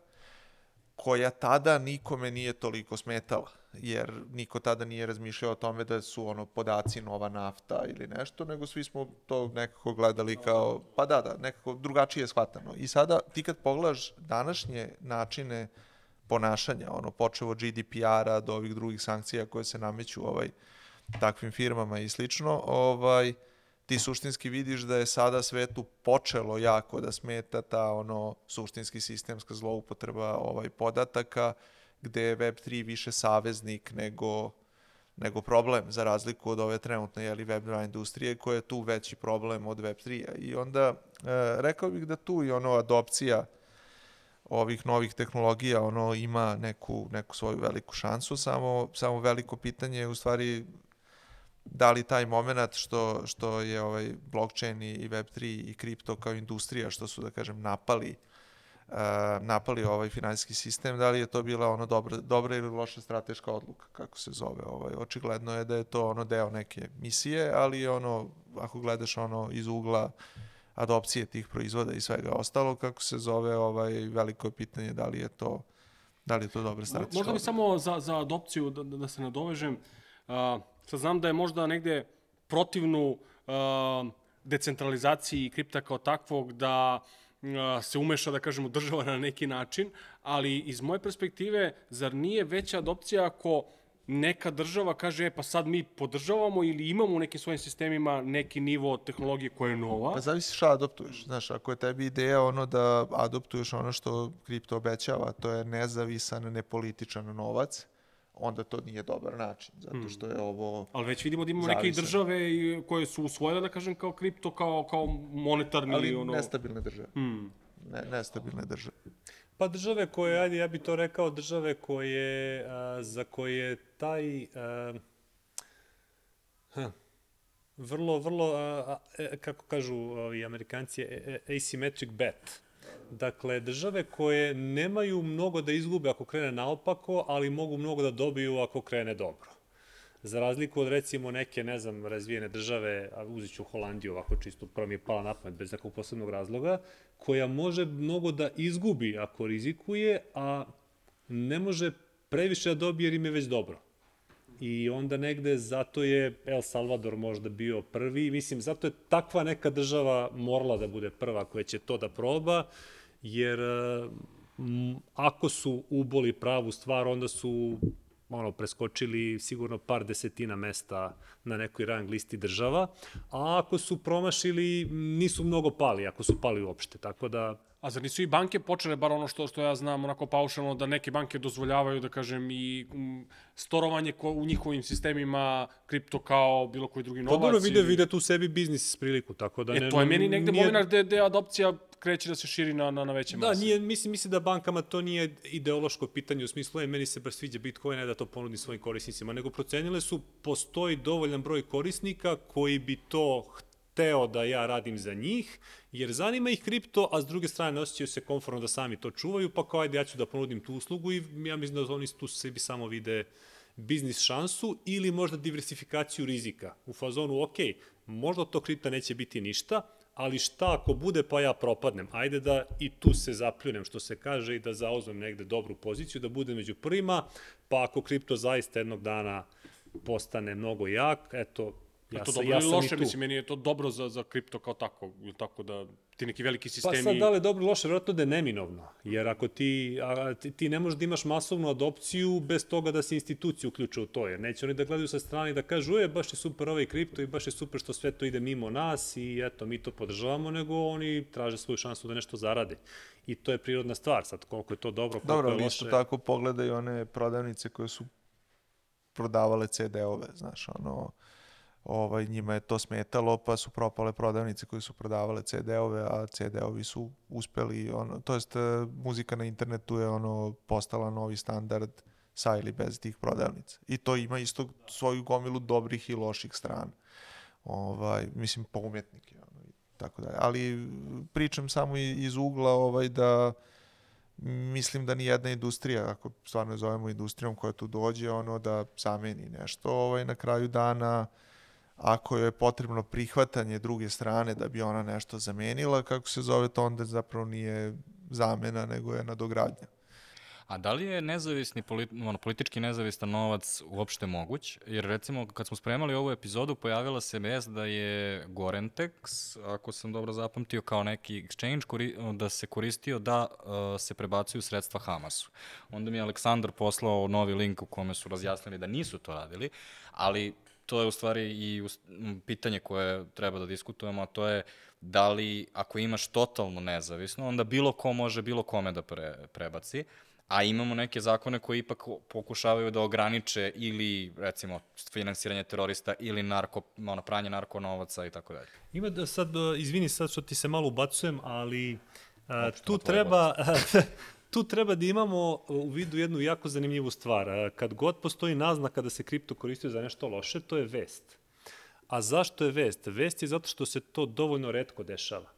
koja tada nikome nije toliko smetala jer niko tada nije razmišljao o tome da su ono podaci nova nafta ili nešto, nego svi smo to nekako gledali kao, pa da, da, nekako drugačije shvatano. I sada ti kad pogledaš današnje načine uh, ponašanja, ono, počeo od GDPR-a do ovih drugih sankcija koje se nameću ovaj, takvim firmama i slično, ovaj, ti suštinski vidiš da je sada svetu počelo jako da smeta ta ono suštinski sistemska zloupotreba ovaj podataka gde je Web3 više saveznik nego nego problem za razliku od ove trenutne jeli, Web2 industrije koja je tu veći problem od Web3-a. I onda e, rekao bih da tu i ono adopcija ovih novih tehnologija ono ima neku, neku svoju veliku šansu, samo, samo veliko pitanje je u stvari da li taj moment što, što je ovaj blockchain i Web3 i kripto kao industrija, što su, da kažem, napali uh, napali ovaj finansijski sistem, da li je to bila ono dobra, dobra ili loša strateška odluka, kako se zove. Ovaj. Očigledno je da je to ono deo neke misije, ali ono, ako gledaš ono iz ugla uh, adopcije tih proizvoda i svega ostalo, kako se zove, ovaj, veliko je pitanje da li je to da li je to dobra strateška. Možda bi samo za, za adopciju da, da se nadovežem, uh, sad znam da je možda negde protivnu uh, decentralizaciji kripta kao takvog da uh, se umeša, da kažemo, država na neki način, ali iz moje perspektive, zar nije veća adopcija ako neka država kaže, e, pa sad mi podržavamo ili imamo u nekim svojim sistemima neki nivo tehnologije koja je nova. Pa zavisi šta adoptuješ. Znaš, ako je tebi ideja ono da adoptuješ ono što kripto obećava, to je nezavisan, nepolitičan novac, onda to nije dobar način, zato hmm. što je ovo... Ali već vidimo da imamo neke države koje su usvojile, da kažem, kao kripto, kao, kao monetarni... Ali ono... nestabilne države. Hmm. Ne, nestabilne države. Pa države koje, ajde, ja bih to rekao, države koje, a, za koje taj, a, ha, vrlo, vrlo, a, a, e, kako kažu ovi amerikanci, e, e, asymmetric bet. Dakle, države koje nemaju mnogo da izgube ako krene naopako, ali mogu mnogo da dobiju ako krene dobro. Za razliku od recimo neke, ne znam, razvijene države, a uzit ću Holandiju ovako čisto, prvo mi je pala na pamet bez nekog posebnog razloga, koja može mnogo da izgubi ako rizikuje, a ne može previše da dobije jer im je već dobro. I onda negde zato je El Salvador možda bio prvi, mislim zato je takva neka država morala da bude prva koja će to da proba, jer m, ako su uboli pravu stvar, onda su ono, preskočili sigurno par desetina mesta na nekoj rang listi država, a ako su promašili, nisu mnogo pali, ako su pali uopšte. Tako da, A zar nisu i banke počele, bar ono što, što ja znam, onako paušalno, da neke banke dozvoljavaju, da kažem, i um, storovanje ko, u njihovim sistemima kripto kao bilo koji drugi Pa novac? dobro, vide, vide tu sebi biznis priliku, tako da... E, to je meni negde momenat gde, gde adopcija kreće da se širi na, na, na veće Da, mase. nije, mislim, mislim da bankama to nije ideološko pitanje u smislu, je, meni se baš sviđa Bitcoin, ne da to ponudi svojim korisnicima, nego procenile su, postoji dovoljan broj korisnika koji bi to hteo da ja radim za njih, jer zanima ih kripto, a s druge strane ne osjećaju se konforno da sami to čuvaju, pa kao ajde ja ću da ponudim tu uslugu i ja mislim da oni tu sebi samo vide biznis šansu ili možda diversifikaciju rizika. U fazonu, ok, možda tog kripta neće biti ništa, ali šta ako bude pa ja propadnem? Ajde da i tu se zapljunem, što se kaže, i da zauzmem negde dobru poziciju, da budem među prvima, pa ako kripto zaista jednog dana postane mnogo jak, eto, Ja to sam, dobro ja ili loše, tu. mislim, meni je to dobro za, za kripto kao tako, ili tako da ti neki veliki Pa sistemi... sad da li je dobro ili loše, vjerojatno da je neminovno. Jer ako ti, a, ti, ti ne možeš da imaš masovnu adopciju bez toga da se institucije uključe u to. Jer neće oni da gledaju sa strane i da kažu, je, baš je super ovaj kripto i baš je super što sve to ide mimo nas i eto, mi to podržavamo, nego oni traže svoju šansu da nešto zarade. I to je prirodna stvar. Sad, koliko je to dobro, koliko Dobro, je loše. isto tako pogledaj one prodavnice koje su prodavale CD-ove, znaš, ono, ovaj, njima je to smetalo, pa su propale prodavnice koje su prodavale CD-ove, a CD-ovi su uspeli, ono, to jest e, muzika na internetu je ono postala novi standard sa ili bez tih prodavnica. I to ima isto svoju gomilu dobrih i loših strana. Ovaj, mislim, po umjetnike, ono, i tako dalje. Ali pričam samo iz ugla ovaj, da mislim da ni jedna industrija, ako stvarno zovemo industrijom koja tu dođe, ono da zameni nešto ovaj, na kraju dana, ako je potrebno prihvatanje druge strane da bi ona nešto zamenila, kako se zove, to onda zapravo nije zamena, nego je nadogradnja. A da li je nezavisni, politi, ono, politički nezavistan novac uopšte moguć? Jer recimo kad smo spremali ovu epizodu pojavila se vest da je Gorentex, ako sam dobro zapamtio, kao neki exchange da se koristio da uh, se prebacuju sredstva Hamasu. Onda mi je Aleksandar poslao novi link u kome su razjasnili da nisu to radili, ali to je u stvari i pitanje koje treba da diskutujemo, a to je da li ako imaš totalno nezavisno, onda bilo ko može bilo kome da pre, prebaci, a imamo neke zakone koji ipak pokušavaju da ograniče ili recimo finansiranje terorista ili narko, ono, pranje narkonovaca i tako dalje. Ima da sad, izvini sad što ti se malo ubacujem, ali a, tu treba, tu treba da imamo u vidu jednu jako zanimljivu stvar. A, Kad god postoji naznaka da se kripto koristi za nešto loše, to je vest. A zašto je vest? Vest je zato što se to dovoljno redko dešava.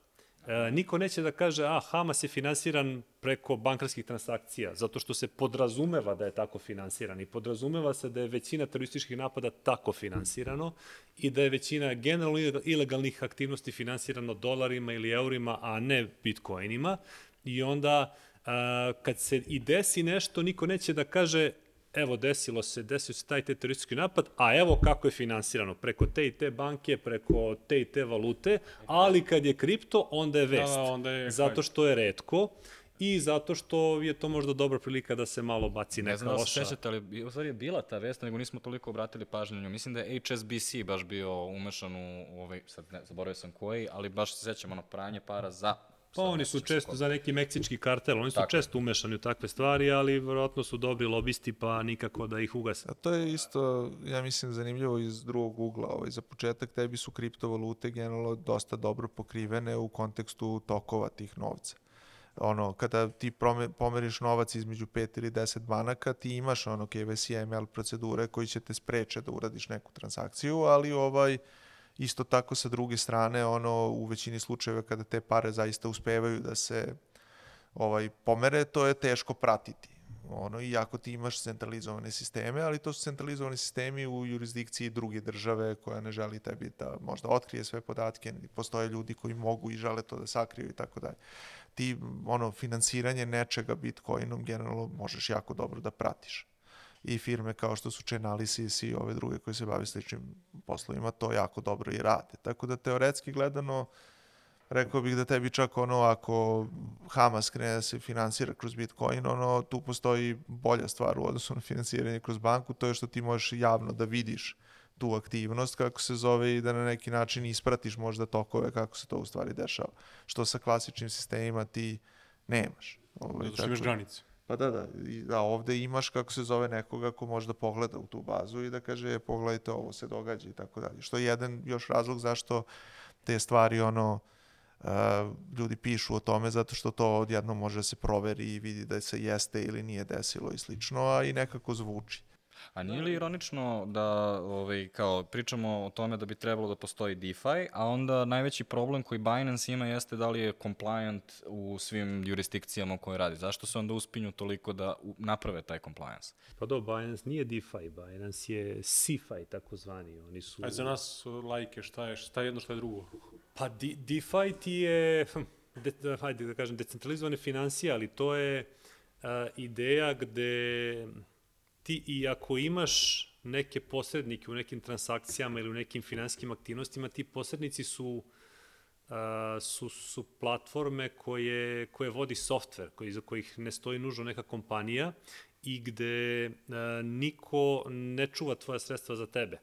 E, niko neće da kaže, a Hamas je finansiran preko bankarskih transakcija, zato što se podrazumeva da je tako finansiran i podrazumeva se da je većina terorističkih napada tako finansirano i da je većina generalno ilegalnih aktivnosti finansirano dolarima ili eurima, a ne bitcoinima. I onda, a, kad se i desi nešto, niko neće da kaže, evo desilo se, desio se taj te teroristički napad, a evo kako je finansirano, preko te i te banke, preko te i te valute, ali kad je kripto, onda je vest. da, onda je zato što je redko i zato što je to možda dobra prilika da se malo baci Ne neka znam da li se loša. sećate, ali u stvari je bila ta vest, nego nismo toliko obratili pažnju. na nju. Mislim da je HSBC baš bio umešan u, u ovaj, sad ne, zaboravio sam koji, ali baš se sećam ono pranje para za... Pa oni su često koga. za neki meksički kartel, oni su Tako često umešani u takve stvari, ali vjerojatno su dobri lobisti pa nikako da ih ugase. A to je isto, ja mislim, zanimljivo iz drugog ugla. Ovaj, za početak tebi su kriptovalute generalno dosta dobro pokrivene u kontekstu tokova tih novca. Ono, kada ti prome, pomeriš novac između 5 ili 10 banaka, ti imaš ono KYC ML procedure koji će te spreče da uradiš neku transakciju, ali ovaj isto tako sa druge strane, ono u većini slučajeva kada te pare zaista uspevaju da se ovaj pomere, to je teško pratiti. Ono, iako ti imaš centralizovane sisteme, ali to su centralizovani sistemi u jurisdikciji druge države koja ne želi tebi da možda otkrije sve podatke, postoje ljudi koji mogu i žele to da sakriju i tako dalje. Ti, ono, finansiranje nečega Bitcoinom generalno možeš jako dobro da pratiš. I firme kao što su Chainalysis i ove druge koje se bave sličnim poslovima to jako dobro i rade. Tako da teoretski gledano, rekao bih da tebi čak ono ako Hamas krene da se finansira kroz Bitcoin, ono tu postoji bolja stvar u odnosu na finansiranje kroz banku, to je što ti možeš javno da vidiš tu aktivnost, kako se zove, i da na neki način ispratiš možda tokove kako se to u stvari dešava. Što sa klasičnim sistemima ti nemaš. Ovaj, Zato što imaš granice. Pa da, da, i, a ovde imaš, kako se zove, nekoga ko može da pogleda u tu bazu i da kaže, "E, pogledajte, ovo se događa i tako dalje. Što je jedan još razlog zašto te stvari, ono, uh, ljudi pišu o tome, zato što to odjednom može da se proveri i vidi da se jeste ili nije desilo i slično, a i nekako zvuči. A nije li ironično da ovaj, kao, pričamo o tome da bi trebalo da postoji DeFi, a onda najveći problem koji Binance ima jeste da li je compliant u svim jurisdikcijama u kojoj radi. Zašto se onda uspinju toliko da naprave taj compliance? Pa do, Binance nije DeFi, Binance je CeFi takozvani. Oni su... Ajde, za nas uh, lajke, šta je, šta je jedno, šta je drugo? Pa de, DeFi ti je, de, da, hajde da kažem, decentralizovane financije, ali to je a, ideja gde ti i ako imaš neke posrednike u nekim transakcijama ili u nekim finansijskim aktivnostima, ti posrednici su a, su, su platforme koje, koje vodi softver, koji, za kojih ne stoji nužno neka kompanija i gde a, niko ne čuva tvoja sredstva za tebe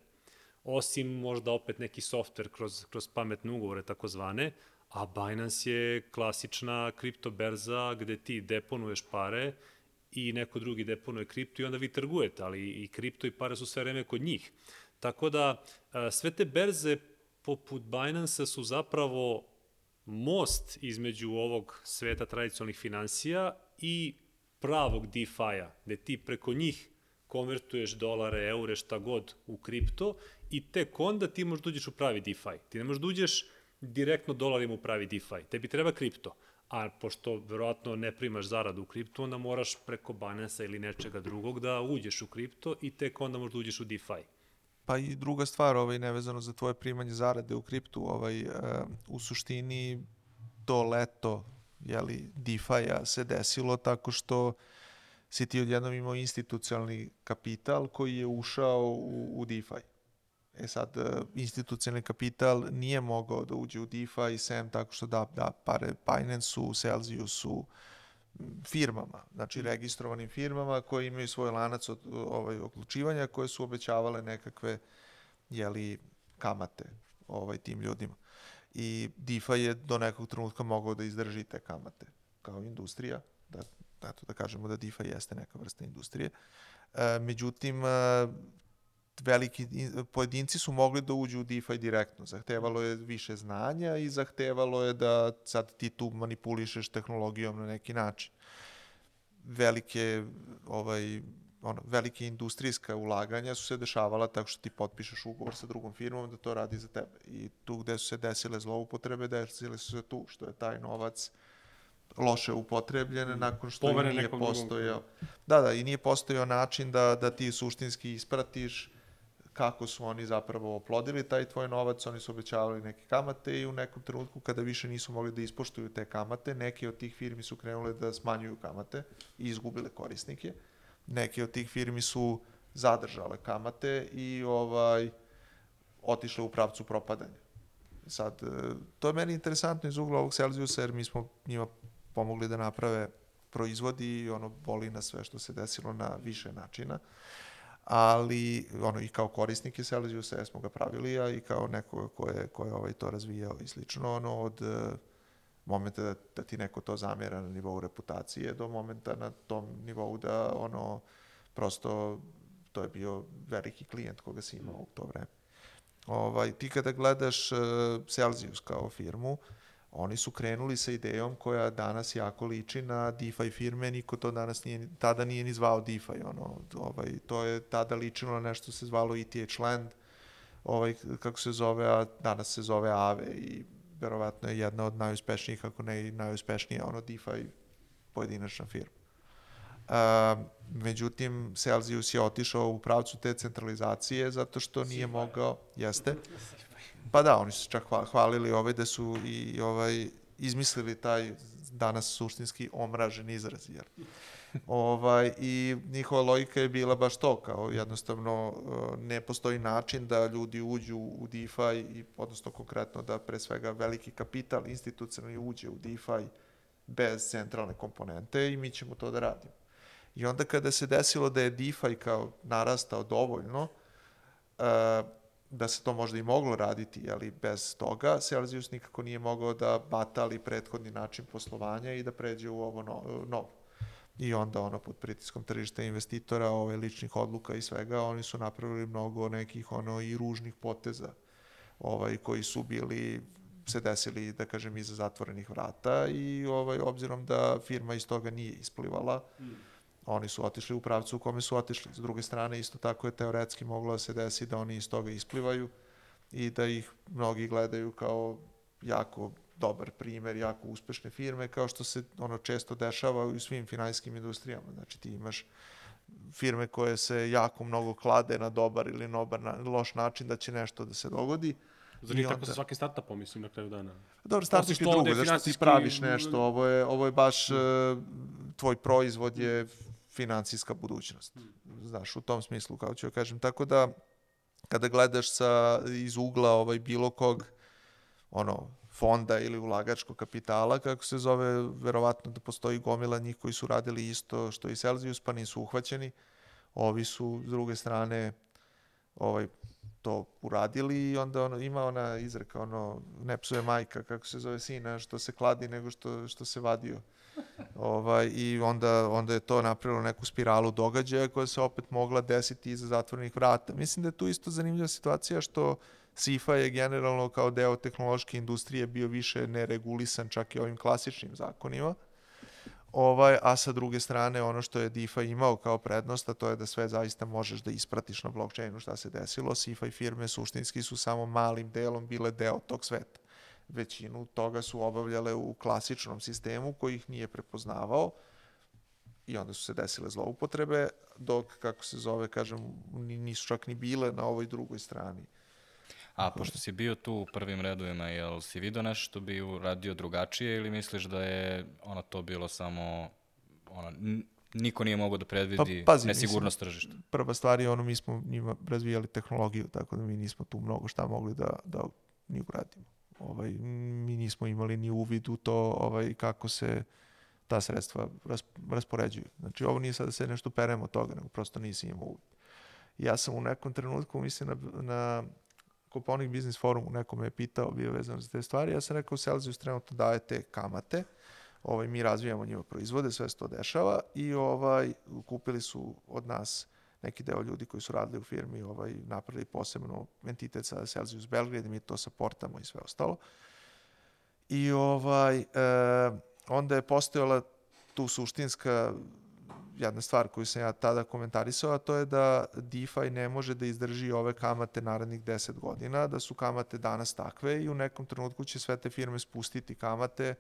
osim možda opet neki softver kroz, kroz pametne ugovore takozvane, a Binance je klasična kriptoberza gde ti deponuješ pare i neko drugi deponuje kripto i onda vi trgujete, ali i kripto i pare su sve vreme kod njih. Tako da a, sve te berze poput Binance su zapravo most između ovog sveta tradicionalnih financija i pravog DeFi-a, gde ti preko njih konvertuješ dolare, eure, šta god u kripto i tek onda ti možeš da uđeš u pravi DeFi. Ti ne možeš da uđeš direktno dolarima u pravi DeFi. Tebi treba kripto. A pošto verovatno ne primaš zaradu u kriptu, onda moraš preko Binance ili nečega drugog da uđeš u kripto i tek onda možeš da uđeš u DeFi. Pa i druga stvar, ovaj, nevezano za tvoje primanje zarade u kriptu, ovaj, uh, u suštini to leto jeli, DeFi-a se desilo tako što si ti odjednom imao institucionalni kapital koji je ušao u, u DeFi. E sad, e, institucionalni kapital nije mogao da uđe u DeFi sem tako što da, da pare Binance-u, Celsiusu, firmama, znači registrovanim firmama koje imaju svoj lanac od ovaj, odlučivanja koje su obećavale nekakve jeli, kamate ovaj, tim ljudima. I DeFi je do nekog trenutka mogao da izdrži te kamate kao industrija, da, eto, da kažemo da DeFi jeste neka vrsta industrije. E, međutim, e, veliki in- pojedinci su mogli da uđu u DeFi direktno. Zahtevalo je više znanja i zahtevalo je da sad ti tu manipulišeš tehnologijom na neki način. Velike ovaj ono, velike industrijska ulaganja su se dešavala tako što ti potpišeš ugovor sa drugom firmom da to radi za tebe. I tu gde su se desile zloupotrebe, desile su se tu, što je taj novac loše upotrebljen nakon što i nije postojao. Da, da, i nije postojao način da, da ti suštinski ispratiš kako su oni zapravo oplodili taj tvoj novac, oni su obećavali neke kamate i u nekom trenutku kada više nisu mogli da ispoštuju te kamate, neke od tih firmi su krenule da smanjuju kamate i izgubile korisnike. Neke od tih firmi su zadržale kamate i ovaj otišle u pravcu propadanja. Sad, e, to je meni interesantno iz ugla ovog Celsiusa, jer mi smo njima pomogli da naprave proizvodi i ono boli na sve što se desilo na više načina ali ono i kao korisnike ja smo ga pravili, a i kao nekoga ko je, ko je ovaj to razvijao i slično, ono od e, momenta da, da ti neko to zamjera na nivou reputacije do momenta na tom nivou da ono prosto to je bio veliki klijent koga si imao u to vreme. Ovaj, ti kada gledaš uh, Celsius kao firmu, oni su krenuli sa idejom koja danas jako liči na DeFi firme, niko to danas nije, tada nije ni zvao DeFi, ono, ovaj, to je tada ličilo na nešto se zvalo ETH Land, ovaj, kako se zove, a danas se zove Aave i verovatno je jedna od najuspešnijih, ako ne i najuspešnija, ono, DeFi pojedinačna firma. Uh, međutim, Celsius je otišao u pravcu te centralizacije zato što nije mogao, jeste, Pa da, oni su čak hva- hvalili ovaj da su i ovaj izmislili taj danas suštinski omražen izraz, jer ovaj, i njihova logika je bila baš to, kao jednostavno eh, ne postoji način da ljudi uđu u DeFi, i, odnosno konkretno da pre svega veliki kapital institucionalni uđe u DeFi bez centralne komponente i mi ćemo to da radimo. I onda kada se desilo da je DeFi kao narastao dovoljno, uh, da se to možda i moglo raditi, ali bez toga Celsius nikako nije mogao da batali prethodni način poslovanja i da pređe u ovo no, novo. I onda ono pod pritiskom tržišta investitora, ove ličnih odluka i svega, oni su napravili mnogo nekih ono i ružnih poteza ovaj koji su bili se desili da kažem iza zatvorenih vrata i ovaj obzirom da firma iz toga nije isplivala oni su otišli u pravcu u kome su otišli. S druge strane, isto tako je teoretski moglo da se desi da oni iz toga isplivaju i da ih mnogi gledaju kao jako dobar primer, jako uspešne firme, kao što se ono često dešava u svim finansijskim industrijama. Znači ti imaš firme koje se jako mnogo klade na dobar ili nobar, na, loš način da će nešto da se dogodi. Zar nije tako sa svakim startupom, mislim, na kraju dana? Dobro, startup je drugo, zašto ti praviš nešto, ovo je, ovo je baš, e, tvoj proizvod je finansijska budućnost. Znaš, u tom smislu, kao ću ja kažem. Tako da, kada gledaš sa, iz ugla ovaj, bilo kog ono, fonda ili ulagačkog kapitala, kako se zove, verovatno da postoji gomila njih koji su radili isto što i Celsius, pa nisu uhvaćeni. Ovi su, s druge strane, ovaj, to uradili i onda ono, ima ona izreka, ono, ne psuje majka, kako se zove sina, što se kladi nego što, što se vadio. Ovaj, I onda, onda je to napravilo neku spiralu događaja koja se opet mogla desiti iza zatvorenih vrata. Mislim da je tu isto zanimljiva situacija što SIFA je generalno kao deo tehnološke industrije bio više neregulisan čak i ovim klasičnim zakonima. Ovaj, a sa druge strane, ono što je DeFi imao kao prednost, a to je da sve zaista možeš da ispratiš na blockchainu šta se desilo. SIFA i firme suštinski su samo malim delom bile deo tog sveta. Većinu toga su obavljale u klasičnom sistemu koji ih nije prepoznavao i onda su se desile zloupotrebe, dok, kako se zove, kažem, ni- nisu čak ni bile na ovoj drugoj strani. A pošto si bio tu u prvim redovima, jel si vidio nešto što bi uradio drugačije ili misliš da je ono to bilo samo ono, niko nije mogao da predvidi Pa, pazi, nesigurnost tržišta? prva stvar je ono, mi smo njima razvijali tehnologiju, tako da mi nismo tu mnogo šta mogli da, da ni uradimo. Ovaj, mi nismo imali ni uvid u to ovaj, kako se ta sredstva ras, raspoređuju. Znači, ovo nije sad da se nešto peremo od toga, nego prosto nisi imao uvid. Ja sam u nekom trenutku, mislim, na, na Koponik Business Forum, neko me je pitao, bio vezan za te stvari, ja sam rekao, Celsius trenutno daje te kamate, ovaj, mi razvijamo njima proizvode, sve se to dešava i ovaj, kupili su od nas neki deo ljudi koji su radili u firmi, ovaj, napravili posebno entitet sa Celsius Belgrade, mi to saportamo i sve ostalo. I ovaj, e, onda je postojala tu suštinska jedna stvar koju sam ja tada komentarisao, a to je da DeFi ne može da izdrži ove kamate narednih 10 godina, da su kamate danas takve i u nekom trenutku će sve te firme spustiti kamate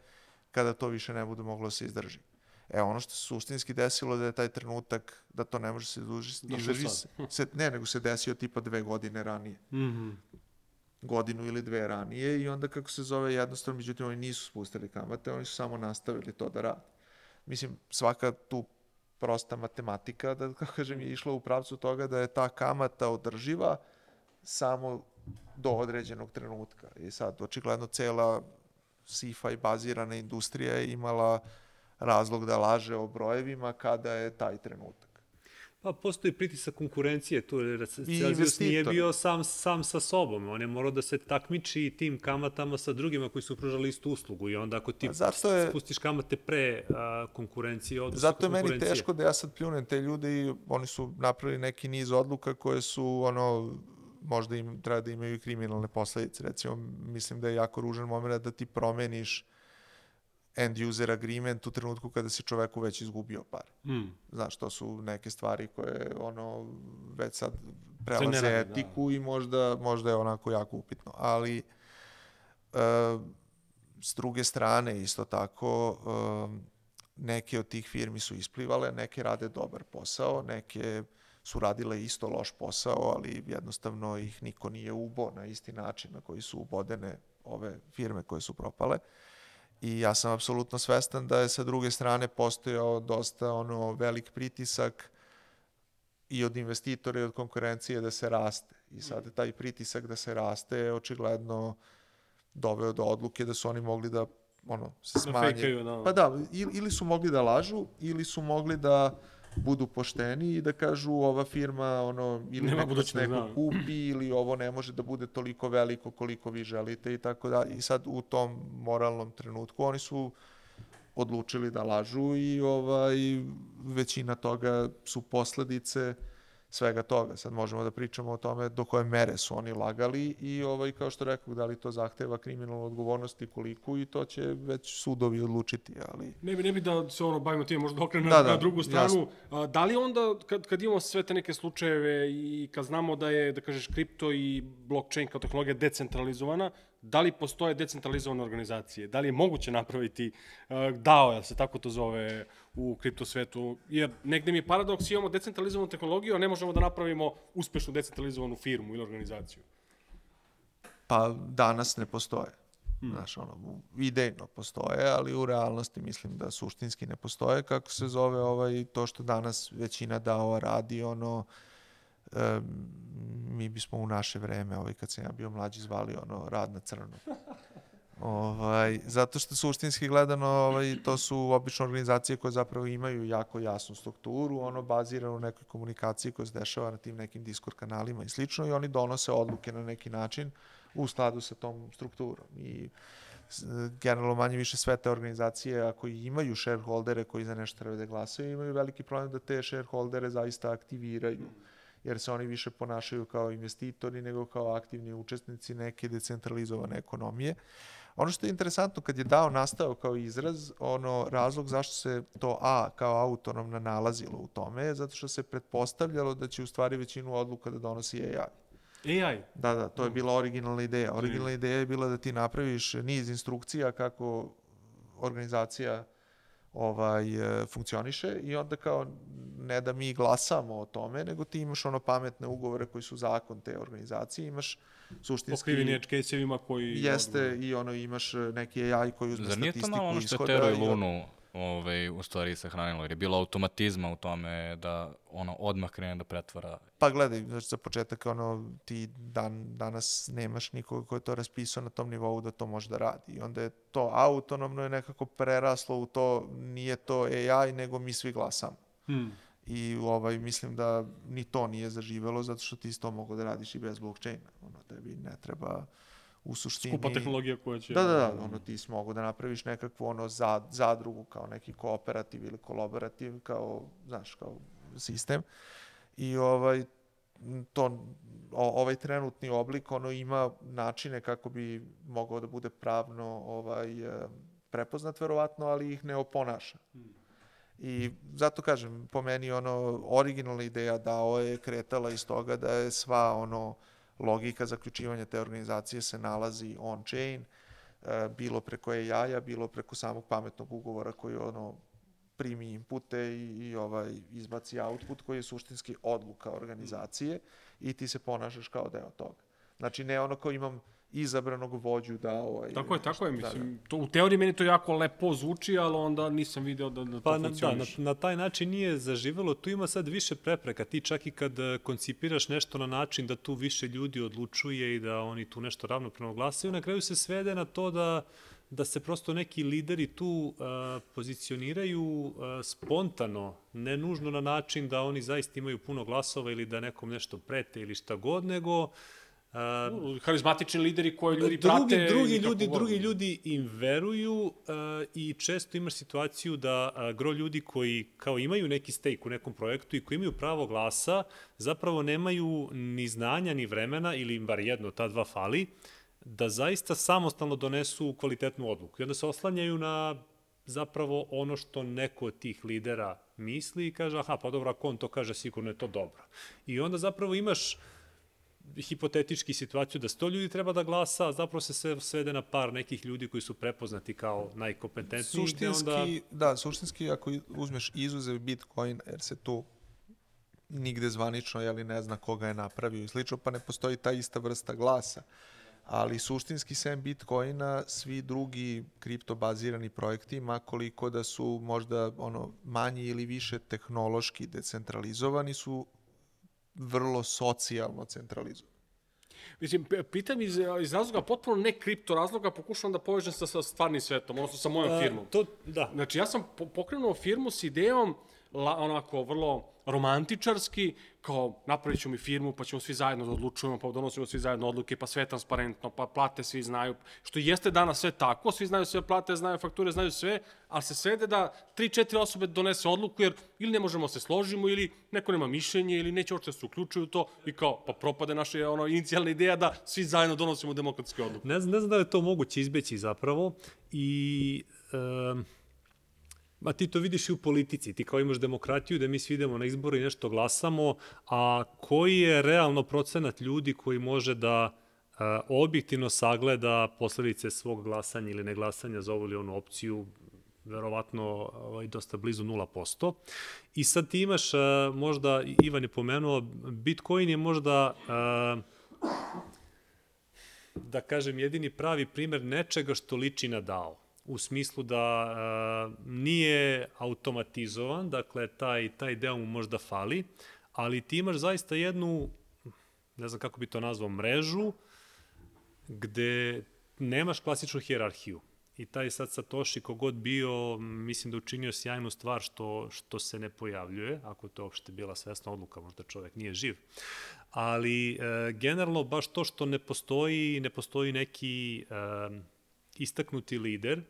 kada to više ne bude moglo da se izdrži. E, ono što se suštinski desilo da je taj trenutak da to ne može se Došao izdrži sad. se, ne, nego se desio tipa dve godine ranije Mhm. godinu ili dve ranije i onda kako se zove jednostavno, međutim oni nisu spustili kamate, oni su samo nastavili to da rade. Mislim, svaka tu prosta matematika, da kako kažem, je išla u pravcu toga da je ta kamata održiva samo do određenog trenutka. I sad, očigledno, cela SIFA i bazirana industrija je imala razlog da laže o brojevima kada je taj trenutak. Pa postoji pritisak konkurencije tu, Celsius nije bio sam, sam sa sobom, on je morao da se takmiči tim kamatama sa drugima koji su pružali istu uslugu i onda ako ti Pa zato je- spustiš kamate pre a, konkurencije, odnosno Zato je meni teško da ja sad pljunem te ljude i oni su napravili neki niz odluka koje su ono možda im treba da imaju i kriminalne posledice. Recimo, mislim da je jako ružan moment da ti promeniš end user agreement u trenutku kada si čoveku već izgubio par. Mm. Znaš, to su neke stvari koje ono već sad prelaze rade, da. etiku i možda, možda je onako jako upitno. Ali e, s druge strane isto tako e, neke od tih firmi su isplivale, neke rade dobar posao, neke su radile isto loš posao, ali jednostavno ih niko nije ubo na isti način na koji su ubodene ove firme koje su propale. I ja sam apsolutno svestan da je sa druge strane postojao dosta ono velik pritisak i od investitora i od konkurencije da se raste. I sad taj pritisak da se raste je očigledno doveo do odluke da su oni mogli da ono, se Da smanje. fejkaju, da. Pa da, ili su mogli da lažu, ili su mogli da budu pošteni i da kažu ova firma ono ili Nema nek nas budućnost, neko da. kupi ili ovo ne može da bude toliko veliko koliko vi želite i tako da i sad u tom moralnom trenutku oni su odlučili da lažu i ovaj većina toga su posledice svega toga. Sad možemo da pričamo o tome do koje mere su oni lagali i ovaj kao što rekao da li to zahteva kriminalnu odgovornost i koliko i to će već sudovi odlučiti, ali Ne bi, ne bi da se ono bavimo time, možda okrenem Da, na, da, na drugu stranu. jasno. A, da li onda, kad, kad imamo sve te neke slučajeve i kad znamo da je, da kažeš, kripto i blockchain kao tehnologija decentralizovana, da li postoje decentralizovane organizacije? Da li je moguće napraviti uh, DAO, jel se tako to zove u kripto svetu? Jer negde mi je paradoks, imamo decentralizovanu tehnologiju, a ne možemo da napravimo uspešnu decentralizovanu firmu ili organizaciju. pa danas ne postoje. Znaš, ono, idejno postoje, ali u realnosti mislim da suštinski ne postoje, kako se zove ovaj, to što danas većina DAO radi, ono, em, mi bismo u naše vreme, ovaj, kad sam ja bio mlađi, zvali ono, rad na crno. Ovaj, zato što suštinski gledano ovaj, to su obično organizacije koje zapravo imaju jako jasnu strukturu, ono bazirano u nekoj komunikaciji koja se dešava na tim nekim Discord kanalima i slično i oni donose odluke na neki način u skladu sa tom strukturom. I generalno manje više sve te organizacije ako imaju shareholdere koji za nešto treba da glasaju, imaju veliki problem da te shareholdere zaista aktiviraju jer se oni više ponašaju kao investitori nego kao aktivni učesnici neke decentralizovane ekonomije. Ono što je interesantno kad je DAO nastao kao izraz, ono razlog zašto se to A kao autonomna nalazilo u tome je zato što se pretpostavljalo da će u stvari većinu odluka da donosi AI. AI, Da, da, to je bila originalna ideja. Originalna ideja je bila da ti napraviš niz instrukcija kako organizacija ovaj, e, funkcioniše i onda kao ne da mi glasamo o tome, nego ti imaš ono pametne ugovore koji su zakon te organizacije, imaš suštinski... pokriveni edge case-evima koji... Jeste i ono imaš neki AI koji uzme Zar nije to statistiku malo ono što je ishoda Tero i i on- Lunu ovaj, u stvari sahranilo, jer je bilo automatizma u tome da ono odmah krene da pretvara. Pa gledaj, znači za početak ono, ti dan, danas nemaš nikoga ko je to raspisao na tom nivou da to može da radi. I onda je to autonomno je nekako preraslo u to, nije to AI, nego mi svi glasamo. Hmm. I ovaj, mislim da ni to nije zaživelo, zato što ti isto mogu da radiš i bez blockchaina. Ono, tebi ne treba u suštini... Skupa tehnologija koja će... Da, da, da, ono ti si mogu da napraviš nekakvu ono za, zadrugu kao neki kooperativ ili kolaborativ kao, znaš, kao sistem. I ovaj to ovaj trenutni oblik ono ima načine kako bi mogao da bude pravno ovaj e, prepoznat verovatno, ali ih ne oponaša. I zato kažem, po meni ono originalna ideja DAO je kretala iz toga da je sva ono logika zaključivanja te organizacije se nalazi on-chain, e, bilo preko AI-a, bilo preko samog pametnog ugovora koji ono primi inpute i, i ovaj izbaci output koji je suštinski odluka organizacije i ti se ponašaš kao deo toga. Znači ne ono kao imam izabranog vođu da ovaj Tako je, tako je, da, da. mislim, to, u teoriji meni to jako lepo zvuči, ali onda nisam video da, da to Pa na, da, na, na taj način nije zaživelo, tu ima sad više prepreka. Ti čak i kad e, koncipiraš nešto na način da tu više ljudi odlučuje i da oni tu nešto ravnopravno glasaju, na kraju se svede na to da da se prosto neki lideri tu uh, pozicioniraju uh, spontano, ne nužno na način da oni zaista imaju puno glasova ili da nekom nešto prete ili šta god, nego uh, Harizmatični lideri koji ljudi drugi, prate... drugi ljudi, drugi ljudi im veruju uh, i često imaš situaciju da uh, gro ljudi koji kao imaju neki stake u nekom projektu i koji imaju pravo glasa, zapravo nemaju ni znanja ni vremena ili im bar jedno ta dva fali, da zaista samostalno donesu kvalitetnu odluku. I onda se oslanjaju na zapravo ono što neko od tih lidera misli i kaže, aha, pa dobro, ako on to kaže, sigurno je to dobro. I onda zapravo imaš hipotetički situaciju da 100 ljudi treba da glasa, a zapravo se sve svede na par nekih ljudi koji su prepoznati kao najkompetentniji. Suštinski, onda... da, suštinski ako uzmeš izuzev Bitcoin, jer se tu nigde zvanično jeli, ne zna koga je napravio i slično, pa ne postoji ta ista vrsta glasa. Ali suštinski sem Bitcoina, svi drugi kriptobazirani projekti, makoliko da su možda ono manji ili više tehnološki decentralizovani, su vrlo socijalno centralizovani. Mislim, pitam iz, iz razloga potpuno ne kripto razloga, pokušavam da povežem sa, sa stvarnim svetom, odnosno sa mojom A, firmom. To, da. Znači, ja sam po- pokrenuo firmu s idejom la, onako vrlo romantičarski, kao napravit ćemo mi firmu, pa ćemo svi zajedno da odlučujemo, pa donosimo svi zajedno odluke, pa sve transparentno, pa plate svi znaju, što jeste danas sve tako, svi znaju sve plate, znaju fakture, znaju sve, ali se svede da 3-4 osobe donese odluku, jer ili ne možemo da se složimo, ili neko nema mišljenje, ili neće uopšte da se uključuju to, i kao, pa propade naša ono, inicijalna ideja da svi zajedno donosimo demokratske odluke. Ne znam, ne znam da je to moguće izbeći zapravo i um, Ma ti to vidiš i u politici, ti kao imaš demokratiju da mi svi idemo na izbore i nešto glasamo, a koji je realno procenat ljudi koji može da a, objektivno sagleda posledice svog glasanja ili neglasanja za ovu ili onu opciju, verovatno ovaj, dosta blizu 0%. I sad ti imaš, a, možda, Ivan je pomenuo, Bitcoin je možda a, da kažem, jedini pravi primer nečega što liči na DAO u smislu da a, nije automatizovan, dakle taj, taj deo mu možda fali, ali ti imaš zaista jednu, ne znam kako bi to nazvao, mrežu gde nemaš klasičnu hjerarhiju. I taj sad Satoshi kogod bio, mislim da učinio sjajnu stvar što, što se ne pojavljuje, ako to uopšte bila svesna odluka, možda čovek nije živ. Ali e, generalno baš to što ne postoji, ne postoji neki e, istaknuti lider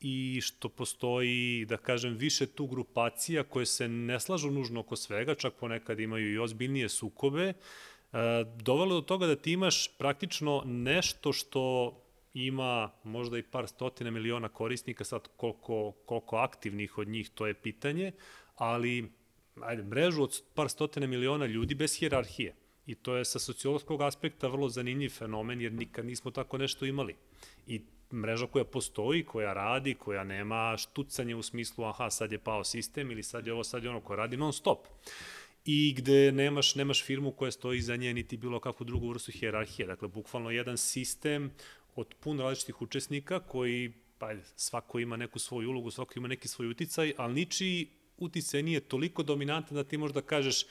i što postoji, da kažem, više tu grupacija koje se ne slažu nužno oko svega, čak ponekad imaju i ozbiljnije sukobe, e, dovelo do toga da ti imaš praktično nešto što ima možda i par stotina miliona korisnika, sad koliko, koliko aktivnih od njih, to je pitanje, ali ajde, mrežu od par stotina miliona ljudi bez hijerarhije. I to je sa sociološkog aspekta vrlo zanimljiv fenomen, jer nikad nismo tako nešto imali. I mreža koja postoji, koja radi, koja nema štucanje u smislu aha, sad je pao sistem ili sad je ovo, sad je ono, koja radi non stop i gde nemaš, nemaš firmu koja stoji za nje, niti bilo kakvu drugu vrstu hjerarhije. Dakle, bukvalno jedan sistem od puno različitih učesnika koji, pa svako ima neku svoju ulogu, svako ima neki svoj uticaj, ali ničiji uticaj nije toliko dominantan da ti možda kažeš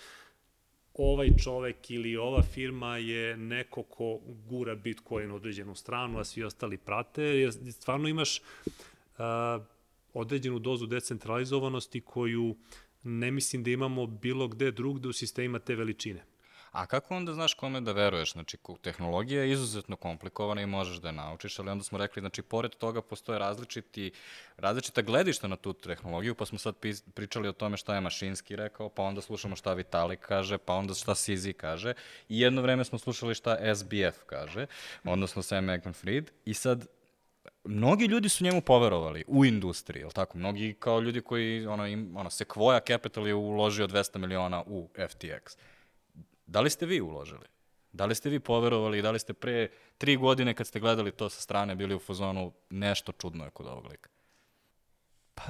ovaj čovek ili ova firma je neko ko gura Bitcoin u određenu stranu, a svi ostali prate, jer stvarno imaš uh, određenu dozu decentralizovanosti koju ne mislim da imamo bilo gde drugde u sistemima te veličine. A kako onda znaš kome da veruješ? Znači, tehnologija je izuzetno komplikovana i možeš da je naučiš, ali onda smo rekli, znači, pored toga postoje različiti, različita gledišta na tu tehnologiju, pa smo sad pričali o tome šta je Mašinski rekao, pa onda slušamo šta Vitalik kaže, pa onda šta Sizi kaže, i jedno vreme smo slušali šta SBF kaže, odnosno Sam Bankman-Fried, i sad mnogi ljudi su njemu poverovali u industriji, je tako? Mnogi kao ljudi koji, ono, im, ono Sequoia Capital je uložio 200 miliona u FTX. Da li ste vi uložili? Da li ste vi poverovali i da li ste pre tri godine kad ste gledali to sa strane bili u fazonu nešto čudno je kod ovog lika? Pa,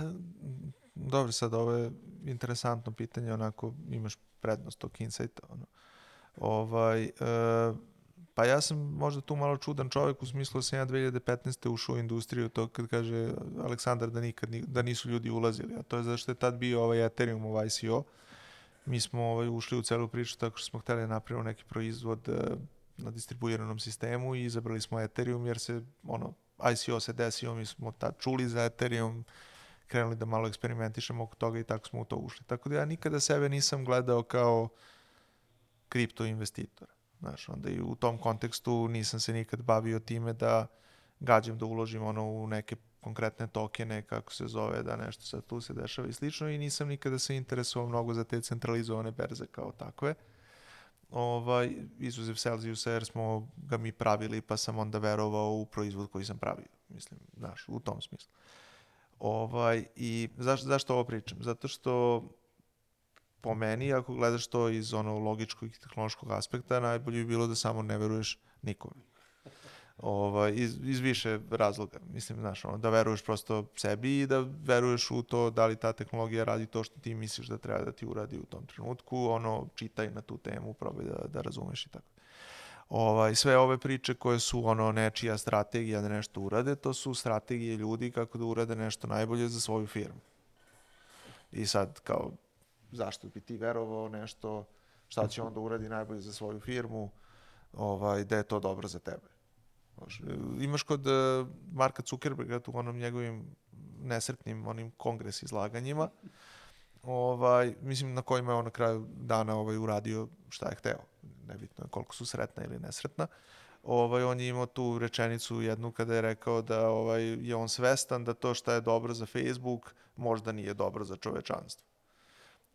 dobro, sad ovo je interesantno pitanje, onako imaš prednost tog insighta. Ono. Ovaj, e, pa ja sam možda tu malo čudan čovek u smislu da sam ja 2015. ušao u industriju, to kad kaže Aleksandar da nikad da nisu ljudi ulazili, a to je zašto je tad bio ovaj Ethereum u ICO, mi smo ovaj, ušli u celu priču tako što smo hteli da napravimo neki proizvod uh, na distribuiranom sistemu i izabrali smo Ethereum jer se ono ICO se desio, mi smo tad čuli za Ethereum, krenuli da malo eksperimentišemo oko toga i tako smo u to ušli. Tako da ja nikada sebe nisam gledao kao kripto investitor. Znaš, onda i u tom kontekstu nisam se nikad bavio time da gađam da uložim ono u neke konkretne tokene, kako se zove, da nešto sad tu se dešava i slično i nisam nikada se interesovao mnogo za te centralizovane berze kao takve. Ovaj, izuzev Celsiusa jer smo ga mi pravili pa sam onda verovao u proizvod koji sam pravio. Mislim, znaš, u tom smislu. Ovaj, I zaš, zašto ovo pričam? Zato što po meni, ako gledaš to iz ono logičkog i tehnološkog aspekta, najbolje bi bilo da samo ne veruješ nikome ovaj, iz, iz više razloga. Mislim, znaš, ono, da veruješ prosto sebi i da veruješ u to da li ta tehnologija radi to što ti misliš da treba da ti uradi u tom trenutku, ono, čitaj na tu temu, probaj da, da razumeš i tako. Ovaj, sve ove priče koje su ono nečija strategija da nešto urade, to su strategije ljudi kako da urade nešto najbolje za svoju firmu. I sad, kao, zašto bi ti verovao nešto, šta će onda uradi najbolje za svoju firmu, ovaj, da je to dobro za tebe. Imaš kod uh, Marka Zuckerberga tu onom njegovim nesretnim onim kongres izlaganjima, ovaj, mislim na kojima je on na kraju dana ovaj, uradio šta je hteo. Nebitno je koliko su sretna ili nesretna. Ovaj, on je imao tu rečenicu jednu kada je rekao da ovaj, je on svestan da to šta je dobro za Facebook možda nije dobro za čovečanstvo.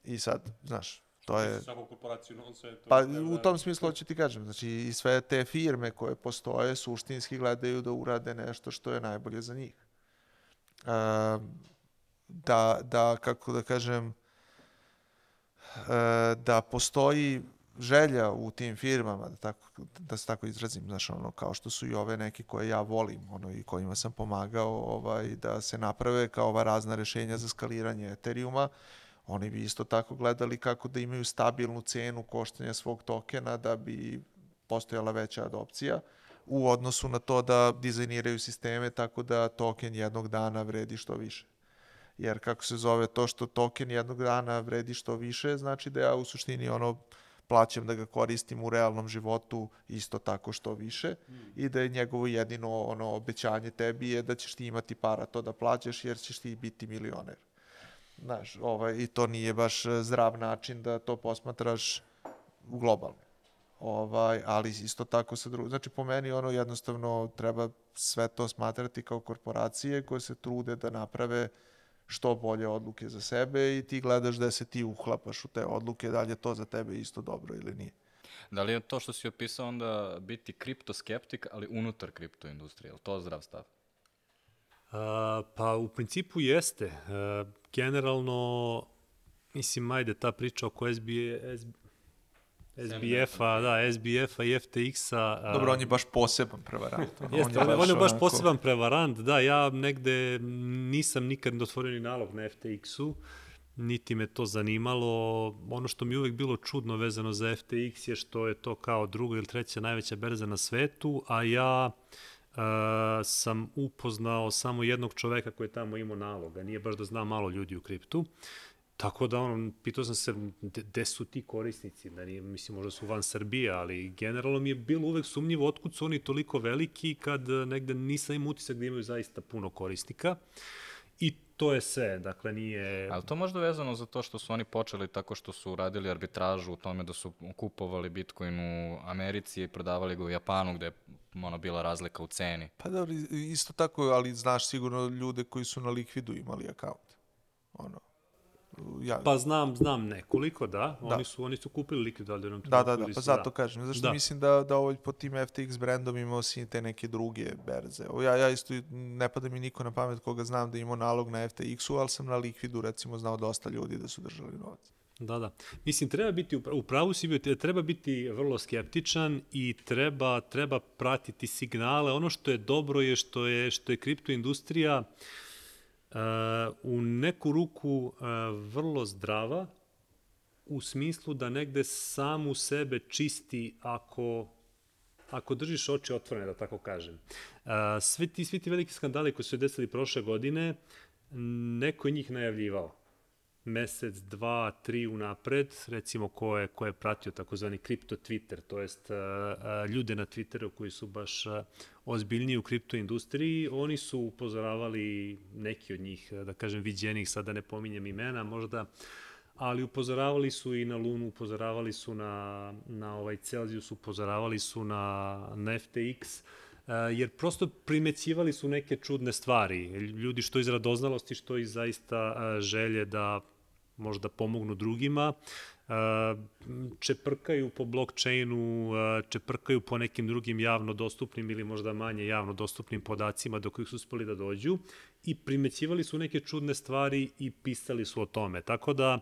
I sad, znaš, to je... Svaku korporaciju na ovom svetu. Pa u tom smislu hoću ti kažem, znači i sve te firme koje postoje suštinski gledaju da urade nešto što je najbolje za njih. Da, da, kako da kažem, e, da postoji želja u tim firmama, da, tako, da se tako izrazim, znaš, ono, kao što su i ove neke koje ja volim, ono, i kojima sam pomagao, ovaj, da se naprave kao ova razna rešenja za skaliranje Ethereuma, oni bi isto tako gledali kako da imaju stabilnu cenu koštanja svog tokena da bi postojala veća adopcija u odnosu na to da dizajniraju sisteme tako da token jednog dana vredi što više. Jer kako se zove to što token jednog dana vredi što više, znači da ja u suštini ono plaćam da ga koristim u realnom životu isto tako što više mm. i da je njegovo jedino ono obećanje tebi je da ćeš ti imati para to da plaćaš jer ćeš ti biti milioner. Znaš, ovaj, i to nije baš zdrav način da to posmatraš globalno. Ovaj, ali isto tako sa drugom. Znači, po meni ono jednostavno treba sve to smatrati kao korporacije koje se trude da naprave što bolje odluke za sebe i ti gledaš da se ti uhlapaš u te odluke, da li je to za tebe isto dobro ili nije. Da li je to što si opisao onda biti kriptoskeptik, ali unutar kriptoindustrije? Je to zdrav stav? Pa u principu jeste. Uh, generalno, mislim, ajde, ta priča oko SBA, SBF-a, da, SBF-a i FTX-a. Dobro, on je baš poseban prevarant. Ono, Jeste, on je baš, on je baš onako... poseban prevarant, da, ja negde nisam nikad otvorio ni nalog na FTX-u, niti me to zanimalo. Ono što mi uvek bilo čudno vezano za FTX je što je to kao druga ili treća najveća berza na svetu, a ja uh, sam upoznao samo jednog čoveka koji je tamo imao naloga. Nije baš da znam malo ljudi u kriptu. Tako da, ono, pitao sam se gde su ti korisnici, da nije, mislim, možda su van Srbije, ali generalno mi je bilo uvek sumnjivo otkud su oni toliko veliki kad negde nisam im utisak da imaju zaista puno korisnika. I to je sve, dakle nije... Ali to možda vezano za to što su oni počeli tako što su radili arbitražu u tome da su kupovali Bitcoin u Americi i prodavali ga u Japanu gde je ono bila razlika u ceni. Pa dobro, isto tako, ali znaš sigurno ljude koji su na likvidu imali akaunt. Ono, ja... Pa znam, znam nekoliko, da. da. Oni su oni su kupili likvid ali nam Da, da, da, pa zato da. kažem. Zašto da. mislim da da ovaj pod tim FTX brendom imao si te neke druge berze. O, ja ja isto ne pada mi niko na pamet koga znam da ima nalog na FTX-u, ali sam na likvidu recimo znao dosta ljudi da su držali novac. Da, da. Mislim, treba biti, u pravu si bio, treba biti vrlo skeptičan i treba, treba pratiti signale. Ono što je dobro je što je, što je kriptoindustrija uh, u neku ruku vrlo zdrava, u smislu da negde samu sebe čisti ako ako držiš oči otvorene, da tako kažem. Svi ti, svi ti veliki skandali koji su se desili prošle godine, neko je njih najavljivao mesec, dva, tri unapred, recimo ko je, ko je pratio takozvani kripto Twitter, to jest ljude na Twitteru koji su baš ozbiljniji u kripto industriji, oni su upozoravali neki od njih, da kažem viđenih, sad da ne pominjem imena, možda ali upozoravali su i na Lunu, upozoravali su na, na ovaj Celsius, upozoravali su na, na FTX, jer prosto primećivali su neke čudne stvari. Ljudi što iz radoznalosti, što iz zaista želje da možda pomognu drugima, čeprkaju po blockchainu, čeprkaju po nekim drugim javno dostupnim ili možda manje javno dostupnim podacima do kojih su uspeli da dođu i primećivali su neke čudne stvari i pisali su o tome. Tako da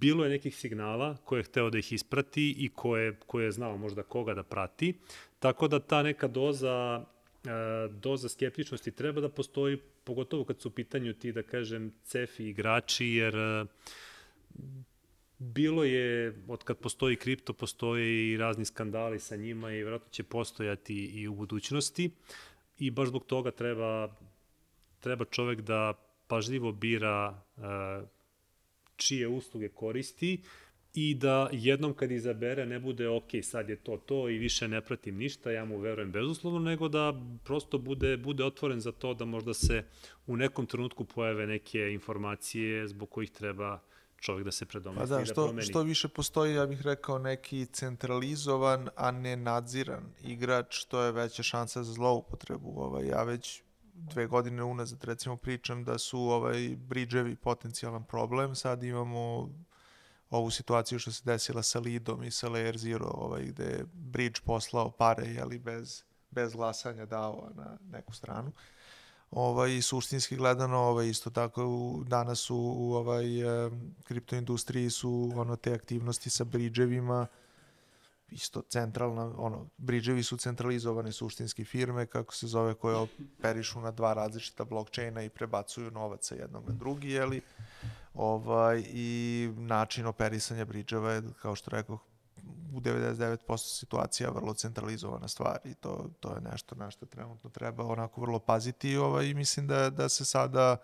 bilo je nekih signala koje je hteo da ih isprati i koje, koje je znao možda koga da prati. Tako da ta neka doza doza skeptičnosti treba da postoji, pogotovo kad su u pitanju ti, da kažem, cefi igrači, jer bilo je, od kad postoji kripto, postoje i razni skandali sa njima i vjerojatno će postojati i u budućnosti. I baš zbog toga treba, treba čovek da pažljivo bira čije usluge koristi, i da jednom kad izabere ne bude ok, sad je to to i više ne pratim ništa, ja mu verujem bezuslovno, nego da prosto bude, bude otvoren za to da možda se u nekom trenutku pojave neke informacije zbog kojih treba čovjek da se Pa predomisli da, i da što, promeni. što više postoji, ja bih rekao, neki centralizovan, a ne nadziran igrač, to je veća šansa za zloupotrebu. Ovaj, ja već dve godine unazad recimo pričam da su ovaj bridževi potencijalan problem, sad imamo ovu situaciju što se desila sa Lidom i sa Layer Zero, ovaj, gde je bridge poslao pare, jeli, bez, bez glasanja dao na neku stranu. Ovaj, suštinski gledano, ovaj, isto tako u, danas u, u ovaj, kriptoindustriji su ono, te aktivnosti sa bridževima isto centralna, ono, bridževi su centralizovane suštinski firme, kako se zove, koje operišu na dva različita blockchaina i prebacuju novac sa jednog na drugi, jeli, ovaj, i način operisanja bridževa je, kao što rekao, u 99% situacija vrlo centralizovana stvar i to, to je nešto na što trenutno treba onako vrlo paziti ovaj, mislim da, da se sada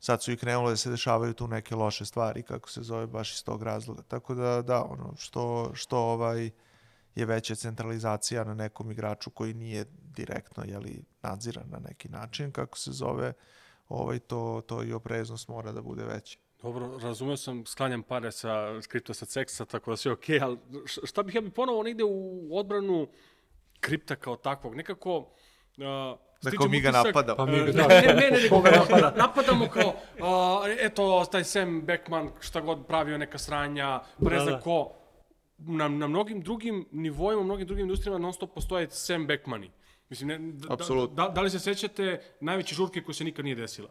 sad su i krenule da se dešavaju tu neke loše stvari, kako se zove, baš iz tog razloga. Tako da, da, ono, što, što ovaj je veća centralizacija na nekom igraču koji nije direktno, jeli, nadziran na neki način, kako se zove, ovaj, to, to i opreznost mora da bude veća. Dobro, razumeo sam, sklanjam pare sa kripto sa ceksa, tako da sve okej, okay, ali šta bih ja bi ponovo negde u odbranu kripta kao takvog, nekako... Uh, Dakle, mi ga napadamo. Pa mi ga- E, ne, ne, ne, ne, napada. napadamo kao, uh, eto, taj Sam Beckman, šta god pravio neka sranja, ne Da, da. ko. Na, na mnogim drugim nivoima, u mnogim drugim industrijama non stop postoje Sam Beckmani. Mislim, ne, da, Apsolutno. da, da li se sećate najveće žurke koja se nikad nije desila?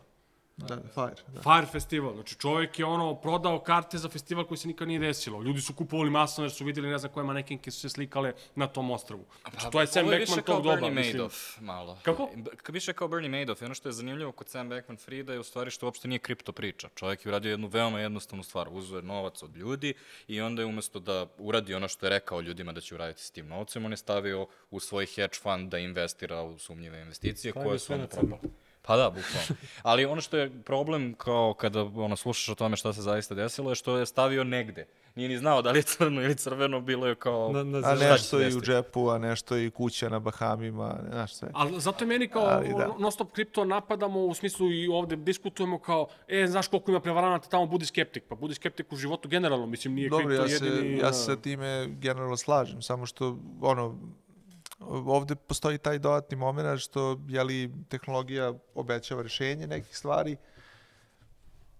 Da, fire, da. Fire festival, znači čovjek je ono prodao karte za festival koji se nikad nije desilo. Ljudi su kupovali masno jer su vidjeli ne znam koje manekinke su se slikale na tom ostrvu. Znači to je Sam Ovo Beckman više kao tog doba, Bernie. Madoff, malo. Kako? B- Ka više kao Bernie Madoff. I ono što je zanimljivo kod Sam Beckman Frida je u stvari što uopšte nije kripto priča. Čovjek je uradio jednu veoma jednostavnu stvar. Uzeo je novac od ljudi i onda je umesto da uradi ono što je rekao ljudima da će uraditi s tim novcem, on je stavio u svoj hedge fund da investira u sumnjive investicije koje su onda crno. propale. Pa da, bukvalno. Ali ono što je problem kao kada ono, slušaš o tome šta se zaista desilo je što je stavio negde. Nije ni znao da li je crno ili crveno, bilo je kao... Na, na, A nešto i u džepu, a nešto i kuća na Bahamima, znaš sve. Ali zato je meni kao Ali da. non stop kripto napadamo u smislu i ovde diskutujemo kao, e, znaš koliko ima prevaranata tamo, budi skeptik. Pa budi skeptik u životu generalno, mislim, nije Dobro, kripto ja se, jedini... ja a, se sa time generalno slažem, samo što, ono, ovde postoji taj dodatni moment što, jeli, tehnologija obećava rešenje nekih stvari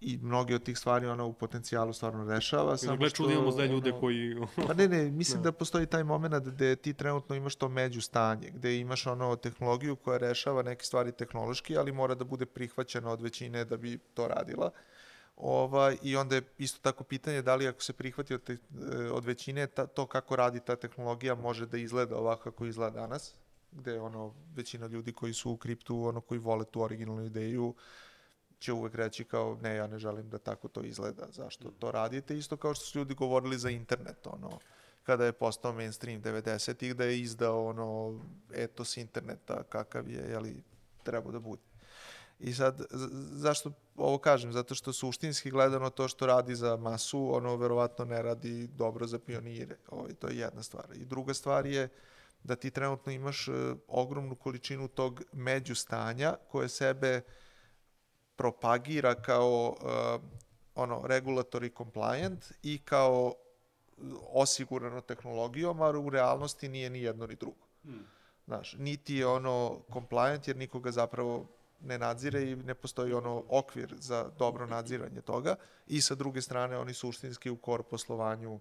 i mnogi od tih stvari ona u potencijalu stvarno rešava. Samo gle čudi imamo zle ljude koji... Pa ne, ne, mislim da postoji taj moment gde ti trenutno imaš to među stanje, gde imaš ono tehnologiju koja rešava neke stvari tehnološki, ali mora da bude prihvaćena od većine da bi to radila. Ova, I onda je isto tako pitanje da li ako se prihvati od, te, e, od većine, ta, to kako radi ta tehnologija može da izgleda ovako kako izgleda danas, gde ono, većina ljudi koji su u kriptu, ono koji vole tu originalnu ideju, će uvek reći kao ne, ja ne želim da tako to izgleda, zašto to radite, isto kao što su ljudi govorili za internet, ono, kada je postao mainstream 90-ih, da je izdao ono etos interneta kakav je, jeli, trebao da bude. I sad, zašto ovo kažem? Zato što suštinski gledano to što radi za masu, ono verovatno ne radi dobro za pionire. Ovaj, to je jedna stvar. I druga stvar je da ti trenutno imaš e, ogromnu količinu tog međustanja koje sebe propagira kao uh, ono regulatory compliant i kao osigurano tehnologijom, a u realnosti nije ni jedno ni drugo. Hmm. Znaš, niti je ono compliant jer nikoga zapravo ne nadzire i ne postoji ono okvir za dobro nadziranje toga i sa druge strane oni suštinski u core poslovanju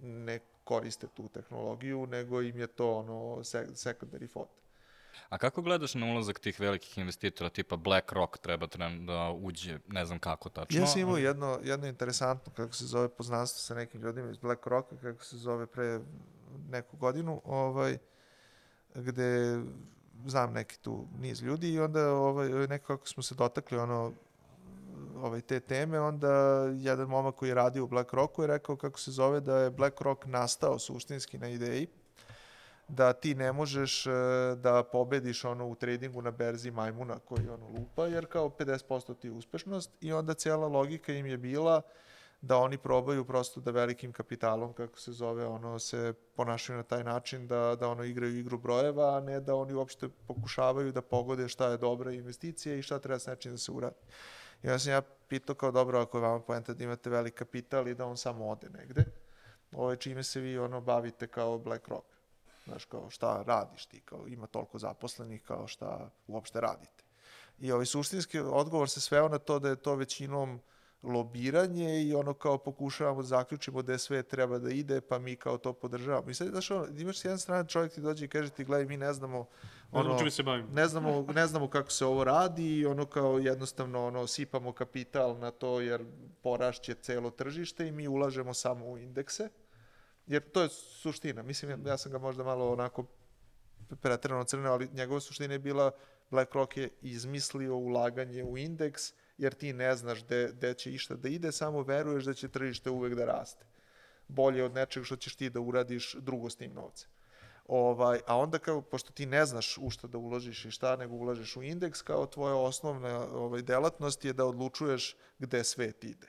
ne koriste tu tehnologiju, nego im je to ono secondary thought. A kako gledaš na ulazak tih velikih investitora, tipa BlackRock treba tren da uđe, ne znam kako tačno. Ja sam imao jedno, jedno interesantno, kako se zove, poznanstvo sa nekim ljudima iz BlackRocka, kako se zove pre neku godinu, ovaj, gde znam neki tu niz ljudi i onda ovaj, nekako smo se dotakli ono, ovaj, te teme, onda jedan momak koji je radio u BlackRocku je rekao kako se zove da je BlackRock nastao suštinski na ideji da ti ne možeš e, da pobediš ono u tradingu na berzi majmuna koji ono lupa, jer kao 50% ti je uspešnost i onda cijela logika im je bila da oni probaju prosto da velikim kapitalom, kako se zove, ono se ponašaju na taj način da, da ono igraju igru brojeva, a ne da oni uopšte pokušavaju da pogode šta je dobra investicija i šta treba s nečim da se uradi. I onda sam ja pitao kao dobro, ako je vama poenta da imate velik kapital i da on samo ode negde, ovo, čime se vi ono bavite kao BlackRock. Znaš, kao šta radiš ti, kao ima toliko zaposlenih, kao šta uopšte radite. I ovaj suštinski odgovor se sveo na to da je to većinom lobiranje i ono kao pokušavamo da zaključimo je sve treba da ide, pa mi kao to podržavamo. I sad, znaš, ono, imaš s jedne strane čovjek ti dođe i kaže ti, gledaj, mi ne znamo, Ne znam ono, čime se bavim. ne znamo, ne znamo kako se ovo radi i ono kao jednostavno ono, sipamo kapital na to jer porašće celo tržište i mi ulažemo samo u indekse. Jer to je suština. Mislim, ja, ja sam ga možda malo onako preterano crneo, ali njegova suština je bila BlackRock je izmislio ulaganje u indeks, jer ti ne znaš gde, gde će išta da ide, samo veruješ da će tržište uvek da raste. Bolje od nečeg što ćeš ti da uradiš drugo s tim novcem. Ovaj, a onda kao, pošto ti ne znaš u šta da uložiš i šta, nego ulažeš u indeks, kao tvoja osnovna ovaj, delatnost je da odlučuješ gde svet ide.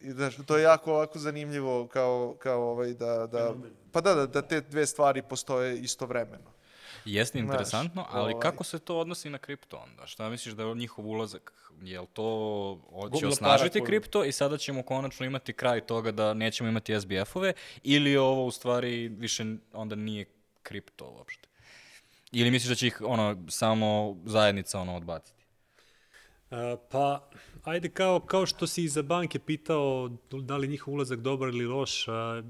I znaš, to je jako ovako zanimljivo kao, kao ovaj, da, da, pa da, da, da te dve stvari postoje istovremeno. Jeste Znaš, interesantno, ali ovaj- kako se to odnosi na kripto onda? Šta misliš da je njihov ulazak? Je li to će osnažiti koju- kripto i sada ćemo konačno imati kraj toga da nećemo imati SBF-ove ili je ovo u stvari više onda nije kripto uopšte? Ili misliš da će ih ono, samo zajednica ono odbaciti? Pa, ajde, kao, kao što si i za banke pitao da li njihov ulazak dobar ili loš,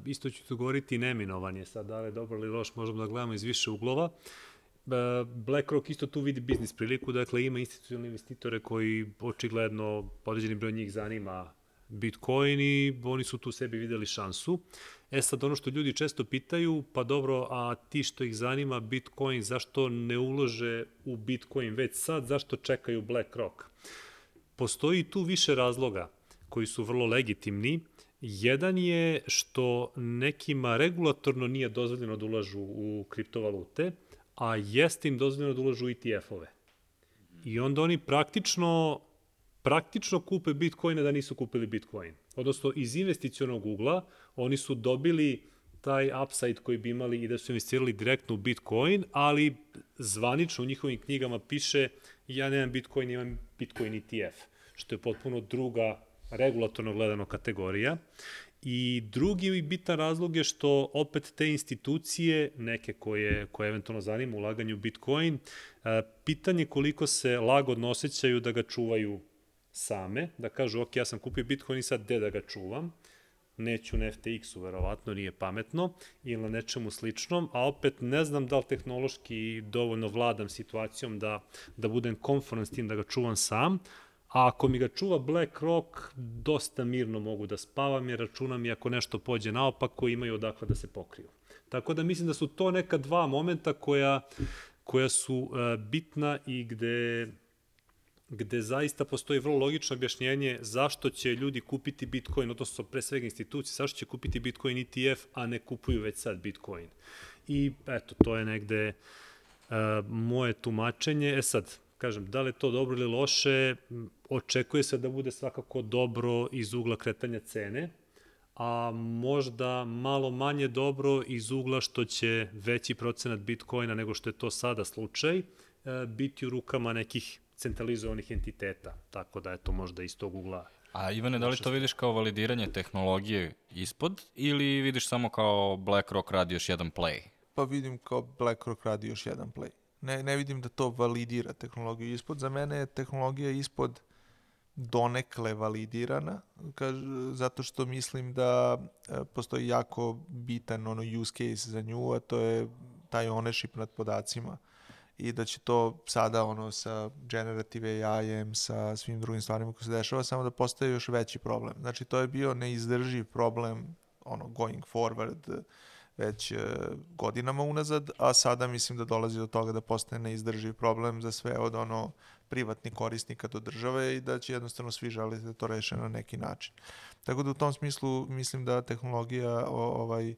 isto ću tu govoriti neminovan je sad, da li je dobar ili loš, možemo da gledamo iz više uglova. BlackRock isto tu vidi biznis priliku, dakle ima institucionalne investitore koji očigledno određeni broj njih zanima Bitcoin i oni su tu sebi videli šansu. E sad ono što ljudi često pitaju, pa dobro, a ti što ih zanima Bitcoin, zašto ne ulože u Bitcoin već sad, zašto čekaju BlackRock? Postoji tu više razloga koji su vrlo legitimni. Jedan je što nekima regulatorno nije dozvoljeno da ulažu u kriptovalute, a jeste im dozvoljeno da ulažu u ETF-ove. I onda oni praktično praktično kupe Bitcoine da nisu kupili Bitcoin. Odnosno, iz investicionog ugla oni su dobili taj upside koji bi imali i da su investirali direktno u Bitcoin, ali zvanično u njihovim knjigama piše ja nemam Bitcoin, imam Bitcoin ETF, što je potpuno druga regulatorno gledano kategorija. I drugi bitan razlog je što opet te institucije, neke koje, koje eventualno zanima ulaganje u Bitcoin, e, pitanje koliko se lagodno osjećaju da ga čuvaju same, da kažu ok, ja sam kupio Bitcoin i sad gde da ga čuvam, neću na FTX-u, verovatno nije pametno, ili na nečemu sličnom, a opet ne znam da li tehnološki dovoljno vladam situacijom da, da budem konforan s tim da ga čuvam sam, a ako mi ga čuva BlackRock, dosta mirno mogu da spavam jer računam i ako nešto pođe naopako imaju odakle da se pokriju. Tako da mislim da su to neka dva momenta koja, koja su uh, bitna i gde gde zaista postoji vrlo logično objašnjenje zašto će ljudi kupiti Bitcoin, odnosno pre svega institucije, zašto će kupiti Bitcoin ETF, a ne kupuju već sad Bitcoin. I eto, to je negde uh, moje tumačenje. E sad, kažem, da li je to dobro ili loše, očekuje se da bude svakako dobro iz ugla kretanja cene, a možda malo manje dobro iz ugla što će veći procenat Bitcoina nego što je to sada slučaj, e, biti u rukama nekih centralizovanih entiteta. Tako da je to možda iz tog ugla A Ivane, da li to vidiš kao validiranje tehnologije ispod ili vidiš samo kao BlackRock radi još jedan play? Pa vidim kao BlackRock radi još jedan play. Ne, ne vidim da to validira tehnologiju ispod. Za mene je tehnologija ispod donekle validirana, kaž, zato što mislim da e, postoji jako bitan ono use case za nju, a to je taj ownership nad podacima i da će to sada ono sa generative AI-em, sa svim drugim stvarima koje se dešava, samo da postaje još veći problem. Znači to je bio neizdrživ problem ono going forward već e, godinama unazad, a sada mislim da dolazi do toga da postane neizdrživ problem za sve od ono privatnih korisnika do države i da će jednostavno svi želiti da to reše na neki način. Tako da u tom smislu mislim da tehnologija o, ovaj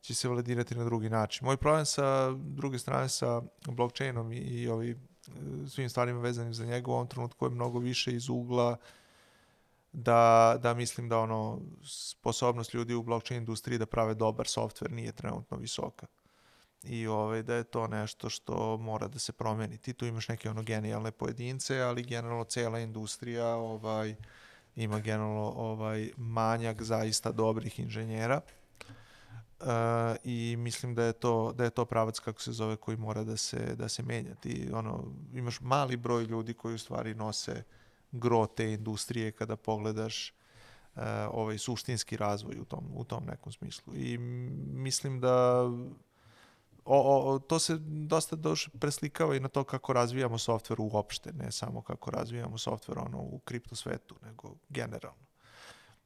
će se validirati na drugi način. Moj problem sa druge strane sa blockchainom i, i ovi, e, svim stvarima vezanim za njega u ovom trenutku je mnogo više iz ugla da, da mislim da ono sposobnost ljudi u blockchain industriji da prave dobar softver nije trenutno visoka. I ovaj, da je to nešto što mora da se promeni. Ti tu imaš neke ono genijalne pojedince, ali generalno cela industrija ovaj, ima generalno ovaj, manjak zaista dobrih inženjera. Uh, i mislim da je to da je to pravac kako se zove koji mora da se da se menja. Ti ono imaš mali broj ljudi koji u stvari nose gro te industrije kada pogledaš uh, ovaj suštinski razvoj u tom u tom nekom smislu. I mislim da o, o, to se dosta doš preslikava i na to kako razvijamo softver uopšte, ne samo kako razvijamo softver ono u kripto svetu, nego generalno.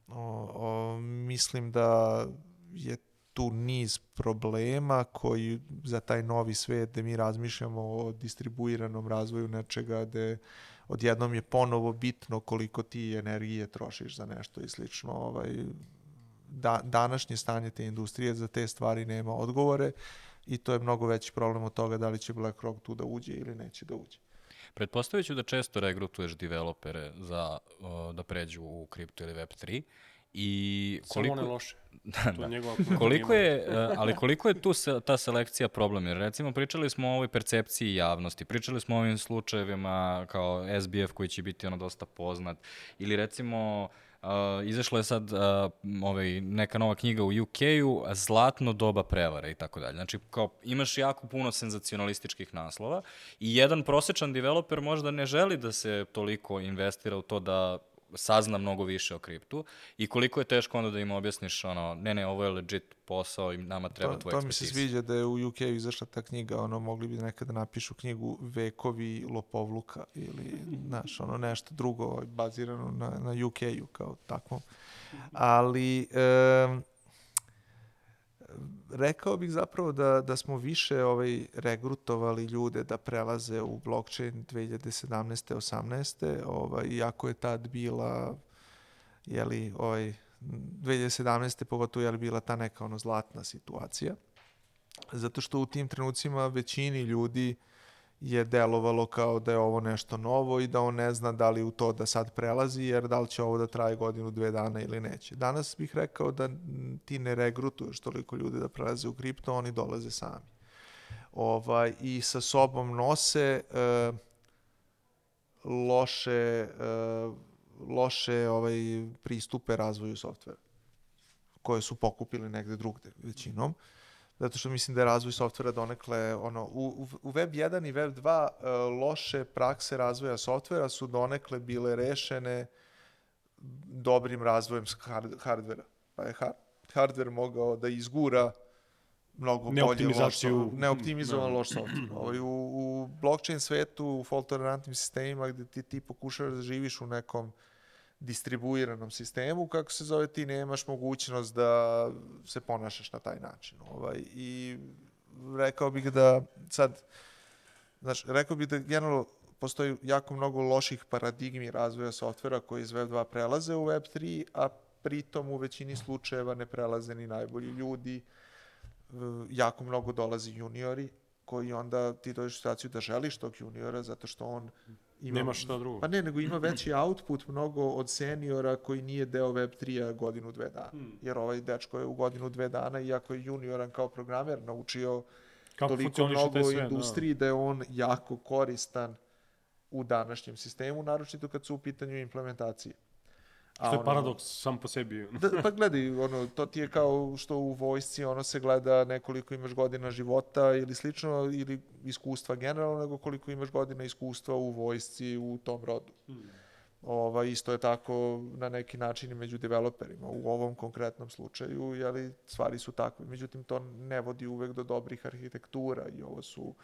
O, o, mislim da je tu niz problema koji za taj novi svet gde mi razmišljamo o distribuiranom razvoju nečega gde odjednom je ponovo bitno koliko ti energije trošiš za nešto i slično. Ovaj, da, današnje stanje te industrije za te stvari nema odgovore i to je mnogo veći problem od toga da li će BlackRock tu da uđe ili neće da uđe. Pretpostavit ću da često regrutuješ developere za, da pređu u kripto ili Web3 i koliko... Samo one loše. da, To da. njegova koliko je, e, ali koliko je tu se, ta selekcija problem? Jer recimo pričali smo o ovoj percepciji javnosti, pričali smo o ovim slučajevima kao SBF koji će biti ono dosta poznat, ili recimo Uh, izašla je sad uh, ovaj, neka nova knjiga u UK-u, Zlatno doba prevare i tako dalje. Znači, kao, imaš jako puno senzacionalističkih naslova i jedan prosečan developer možda ne želi da se toliko investira u to da sazna mnogo više o kriptu i koliko je teško onda da im objasniš ono, ne, ne, ovo je legit posao i nama treba to, tvoj to mi se ekspertiz. sviđa da je u UK izašla ta knjiga, ono, mogli bi nekada napišu knjigu Vekovi lopovluka ili, znaš, ono, nešto drugo bazirano na, na UK-u kao takvom. Ali, e, rekao bih zapravo da, da smo više ovaj, regrutovali ljude da prelaze u blockchain 2017. 18. Ovaj, iako je tad bila jeli, ovaj, 2017. pogotovo je bila ta neka ono zlatna situacija. Zato što u tim trenucima većini ljudi je delovalo kao da je ovo nešto novo i da on ne zna da li u to da sad prelazi, jer da li će ovo da traje godinu, dve dana ili neće. Danas bih rekao da ti ne regrutuješ toliko ljudi da prelaze u kripto, oni dolaze sami. Ovaj, I sa sobom nose e, loše, e, loše ovaj, pristupe razvoju softvera koje su pokupili negde drugde većinom. Zato što mislim da je razvoj softvera donekle, ono, u, u Web 1 i Web 2 uh, loše prakse razvoja softvera su donekle bile rešene dobrim razvojem hard, hardvera. Pa je hard, hardver mogao da izgura mnogo bolje loš, soft- neoptimizovan Da. loš softver. Ovaj, u, u blockchain svetu, u fault tolerantnim sistemima gde ti, ti pokušavaš da živiš u nekom distribuiranom sistemu, kako se zove, ti nemaš mogućnost da se ponašaš na taj način. Ovaj, I rekao bih da sad, znaš, rekao bih da generalno postoji jako mnogo loših paradigmi razvoja softvera koji iz Web 2 prelaze u Web 3, a pritom u većini slučajeva ne prelaze ni najbolji ljudi. Jako mnogo dolazi juniori koji onda ti dođeš u situaciju da želiš tog juniora zato što on ima... Nemaš šta drugo. Pa ne, nego ima veći output mnogo od seniora koji nije deo Web 3-a godinu, dve dana. Hmm. Jer ovaj dečko je u godinu, dve dana, iako je junioran kao programer, naučio Kako toliko mnogo sve, industriji da. je on jako koristan u današnjem sistemu, naročito kad su u pitanju implementacije. Da. Što je paradoks sam po sebi. Da, pa gledaj, ono, to ti je kao što u vojsci ono se gleda nekoliko imaš godina života ili slično, ili iskustva generalno, nego koliko imaš godina iskustva u vojsci u tom rodu. Ova, isto je tako na neki način i među developerima. U ovom konkretnom slučaju, jeli, stvari su takve. Međutim, to ne vodi uvek do dobrih arhitektura i ovo su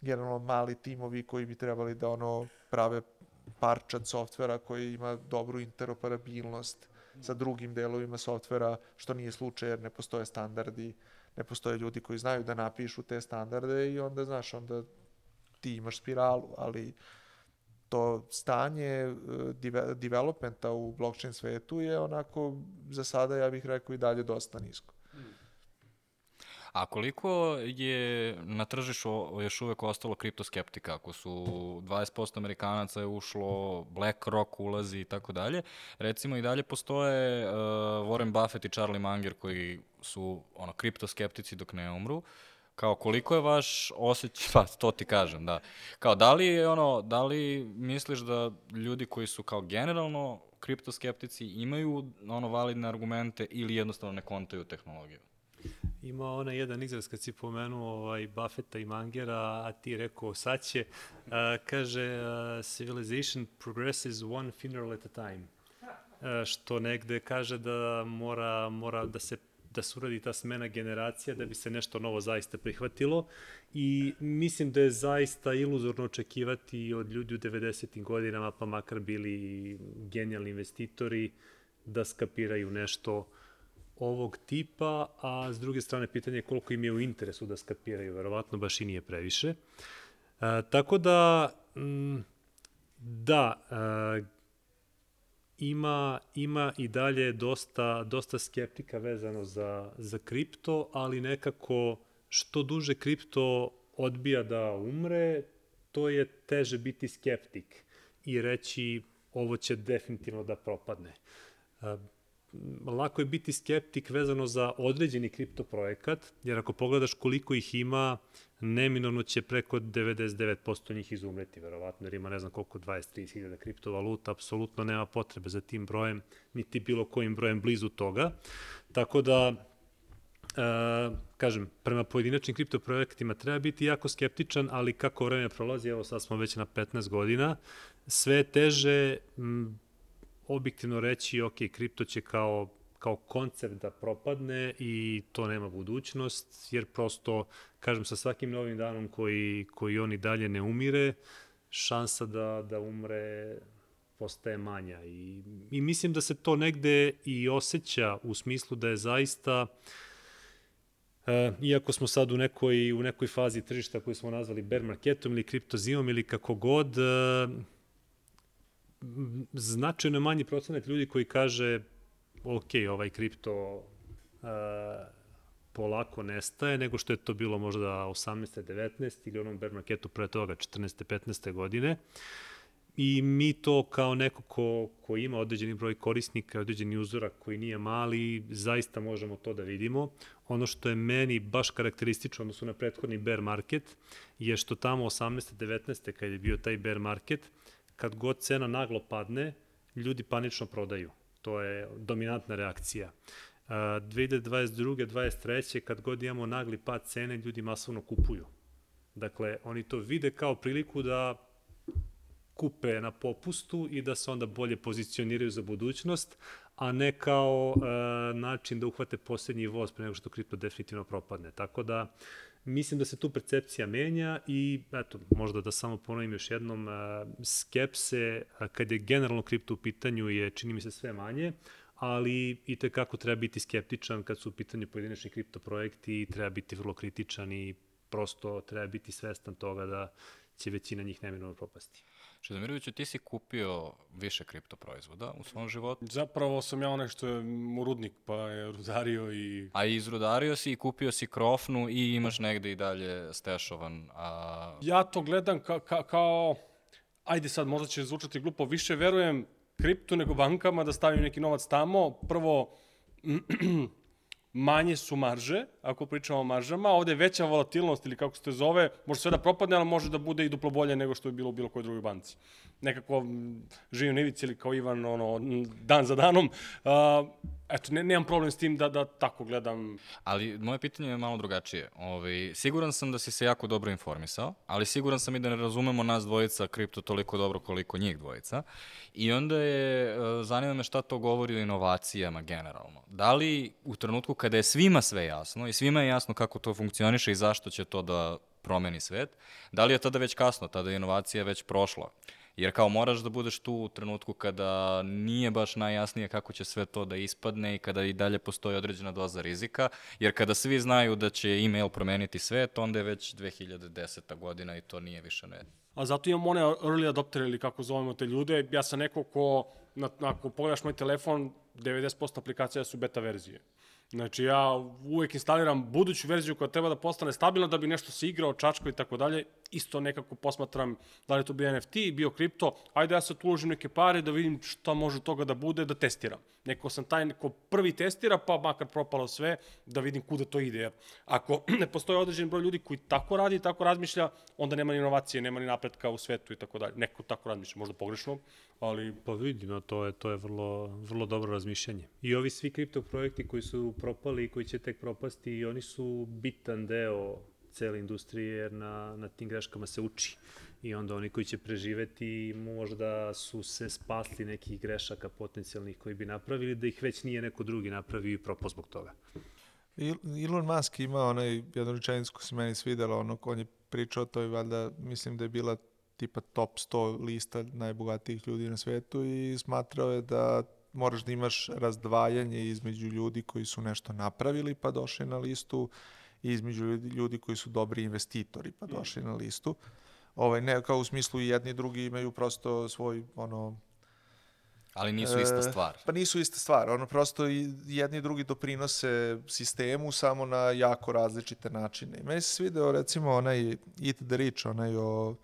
generalno mali timovi koji bi trebali da ono prave parčad softvera koji ima dobru interoperabilnost sa drugim delovima softvera, što nije slučaj jer ne postoje standardi, ne postoje ljudi koji znaju da napišu te standarde i onda, znaš, onda ti imaš spiralu, ali to stanje e, deve, developmenta u blockchain svetu je onako za sada ja bih rekao i dalje dosta nisko. A koliko je na tržišu još uvek ostalo kriptoskeptika? Ako su 20% Amerikanaca je ušlo, BlackRock ulazi i tako dalje, recimo i dalje postoje uh, Warren Buffett i Charlie Munger koji su ono kriptoskeptici dok ne umru. Kao koliko je vaš osjećaj, pa to ti kažem, da. Kao da li ono, da li misliš da ljudi koji su kao generalno kriptoskeptici imaju ono validne argumente ili jednostavno ne kontaju tehnologiju? Ima onaj jedan izraz kad si pomenuo ovaj, Buffetta i Mangera, a ti rekao sad će, uh, kaže uh, civilization progresses one funeral at a time. Uh, što negde kaže da mora, mora da se da se uradi ta smena generacija da bi se nešto novo zaista prihvatilo i mislim da je zaista iluzorno očekivati od ljudi u 90. godinama, pa makar bili genijalni investitori, da skapiraju nešto ovog tipa, a s druge strane pitanje je koliko im je u interesu da skapiraju, verovatno baš i nije previše. E, tako da, m, da, e, ima, ima i dalje dosta, dosta skeptika vezano za, za kripto, ali nekako što duže kripto odbija da umre, to je teže biti skeptik i reći ovo će definitivno da propadne. E, lako je biti skeptik vezano za određeni kripto projekat, jer ako pogledaš koliko ih ima, neminovno će preko 99% njih izumreti, verovatno, jer ima ne znam koliko, 20-30 hiljada kriptovaluta, apsolutno nema potrebe za tim brojem, niti bilo kojim brojem blizu toga. Tako da, e, kažem, prema pojedinačnim kriptoprojektima treba biti jako skeptičan, ali kako vreme prolazi, evo sad smo već na 15 godina, sve teže m, objektivno reći, ok, kripto će kao kao koncept da propadne i to nema budućnost, jer prosto, kažem, sa svakim novim danom koji, koji on i dalje ne umire, šansa da, da umre postaje manja. I, I mislim da se to negde i osjeća u smislu da je zaista E, iako smo sad u nekoj, u nekoj fazi tržišta koju smo nazvali bear marketom ili kriptozimom ili kako god, e, značajno manji procenat ljudi koji kaže ok, ovaj kripto uh, polako nestaje, nego što je to bilo možda 18. 19. ili onom bear marketu pre toga 14. 15. godine. I mi to kao neko ko, ko ima određeni broj korisnika, određeni uzorak koji nije mali, zaista možemo to da vidimo. Ono što je meni baš karakteristično odnosno na prethodni bear market je što tamo 18. 19. kad je bio taj bear market, kad god cena naglo padne, ljudi panično prodaju. To je dominantna reakcija. 2022. 23. kad god imamo nagli pad cene, ljudi masovno kupuju. Dakle, oni to vide kao priliku da kupe na popustu i da se onda bolje pozicioniraju za budućnost, a ne kao e, način da uhvate poslednji voz pre nego što kripto definitivno propadne. Tako da, Mislim da se tu percepcija menja i eto, možda da samo ponovim još jednom, skepse kad je generalno kripto u pitanju je čini mi se sve manje, ali i tekako treba biti skeptičan kad su u pitanju pojedinačni kripto projekti treba biti vrlo kritičan i prosto treba biti svestan toga da će većina njih neminovno propasti. Čedomiroviću, ti si kupio više kripto proizvoda u svom životu? Zapravo sam ja onaj što je mu rudnik, pa je rudario i... A izrudario si i kupio si krofnu i imaš negde i dalje stešovan. A... Ja to gledam ka, ka, kao... Ajde sad, možda će zvučati glupo, više verujem kriptu nego bankama da stavim neki novac tamo. Prvo, manje su marže, ako pričamo o maržama, ovde je veća volatilnost ili kako se to zove, može sve da propadne, ali može da bude i duplo bolje nego što je bilo u bilo kojoj drugoj banci. Nekako živim Nivici ili kao Ivan, ono, dan za danom. Uh, eto, ne, nemam problem s tim da, da tako gledam. Ali moje pitanje je malo drugačije. Ove, ovaj, siguran sam da si se jako dobro informisao, ali siguran sam i da ne razumemo nas dvojica kripto toliko dobro koliko njih dvojica. I onda je, e, zanima me šta to govori o inovacijama generalno. Da li u trenutku kada je svima sve jasno i svima je jasno kako to funkcioniše i zašto će to da promeni svet, da li je tada već kasno, tada je inovacija već prošla? Jer kao moraš da budeš tu u trenutku kada nije baš najjasnije kako će sve to da ispadne i kada i dalje postoji određena doza rizika, jer kada svi znaju da će email promeniti svet, onda je već 2010. godina i to nije više ne. A zato imamo one early adopter ili kako zovemo te ljude. Ja sam neko ko, na, ako pogledaš moj telefon, 90% aplikacija su beta verzije. Znači ja uvek instaliram buduću verziju koja treba da postane stabilna da bi nešto se igrao, čačko i tako dalje. Isto nekako posmatram da li to bio NFT, bio kripto, ajde ja sad uložim neke pare da vidim šta može toga da bude, da testiram. Neko sam taj neko prvi testira, pa makar propalo sve, da vidim kuda to ide. Jer ako ne postoji određen broj ljudi koji tako radi i tako razmišlja, onda nema ni inovacije, nema ni napretka u svetu i tako dalje. Neko tako razmišlja, možda pogrešno, ali Pa vidi, no, to je, to je vrlo, vrlo dobro razmišljanje. I ovi svi kripto projekti koji su propali i koji će tek propasti, i oni su bitan deo cele industrije, jer na, na tim greškama se uči. I onda oni koji će preživeti možda su se spasli nekih grešaka potencijalnih koji bi napravili, da ih već nije neko drugi napravio i propao zbog toga. Elon Musk ima onaj jednu rečenicu koja se meni svidela, ono, on je pričao o toj, valjda, mislim da je bila tipa top 100 lista najbogatijih ljudi na svetu i smatrao je da moraš da imaš razdvajanje između ljudi koji su nešto napravili pa došli na listu i između ljudi, koji su dobri investitori pa došli na listu. Ovaj, ne kao u smislu i jedni i drugi imaju prosto svoj ono Ali nisu ista E, stvar. Pa nisu ista stvar, ono prosto jedni i drugi doprinose sistemu samo na jako različite načine. I meni se svideo recimo onaj Eat the Rich, onaj o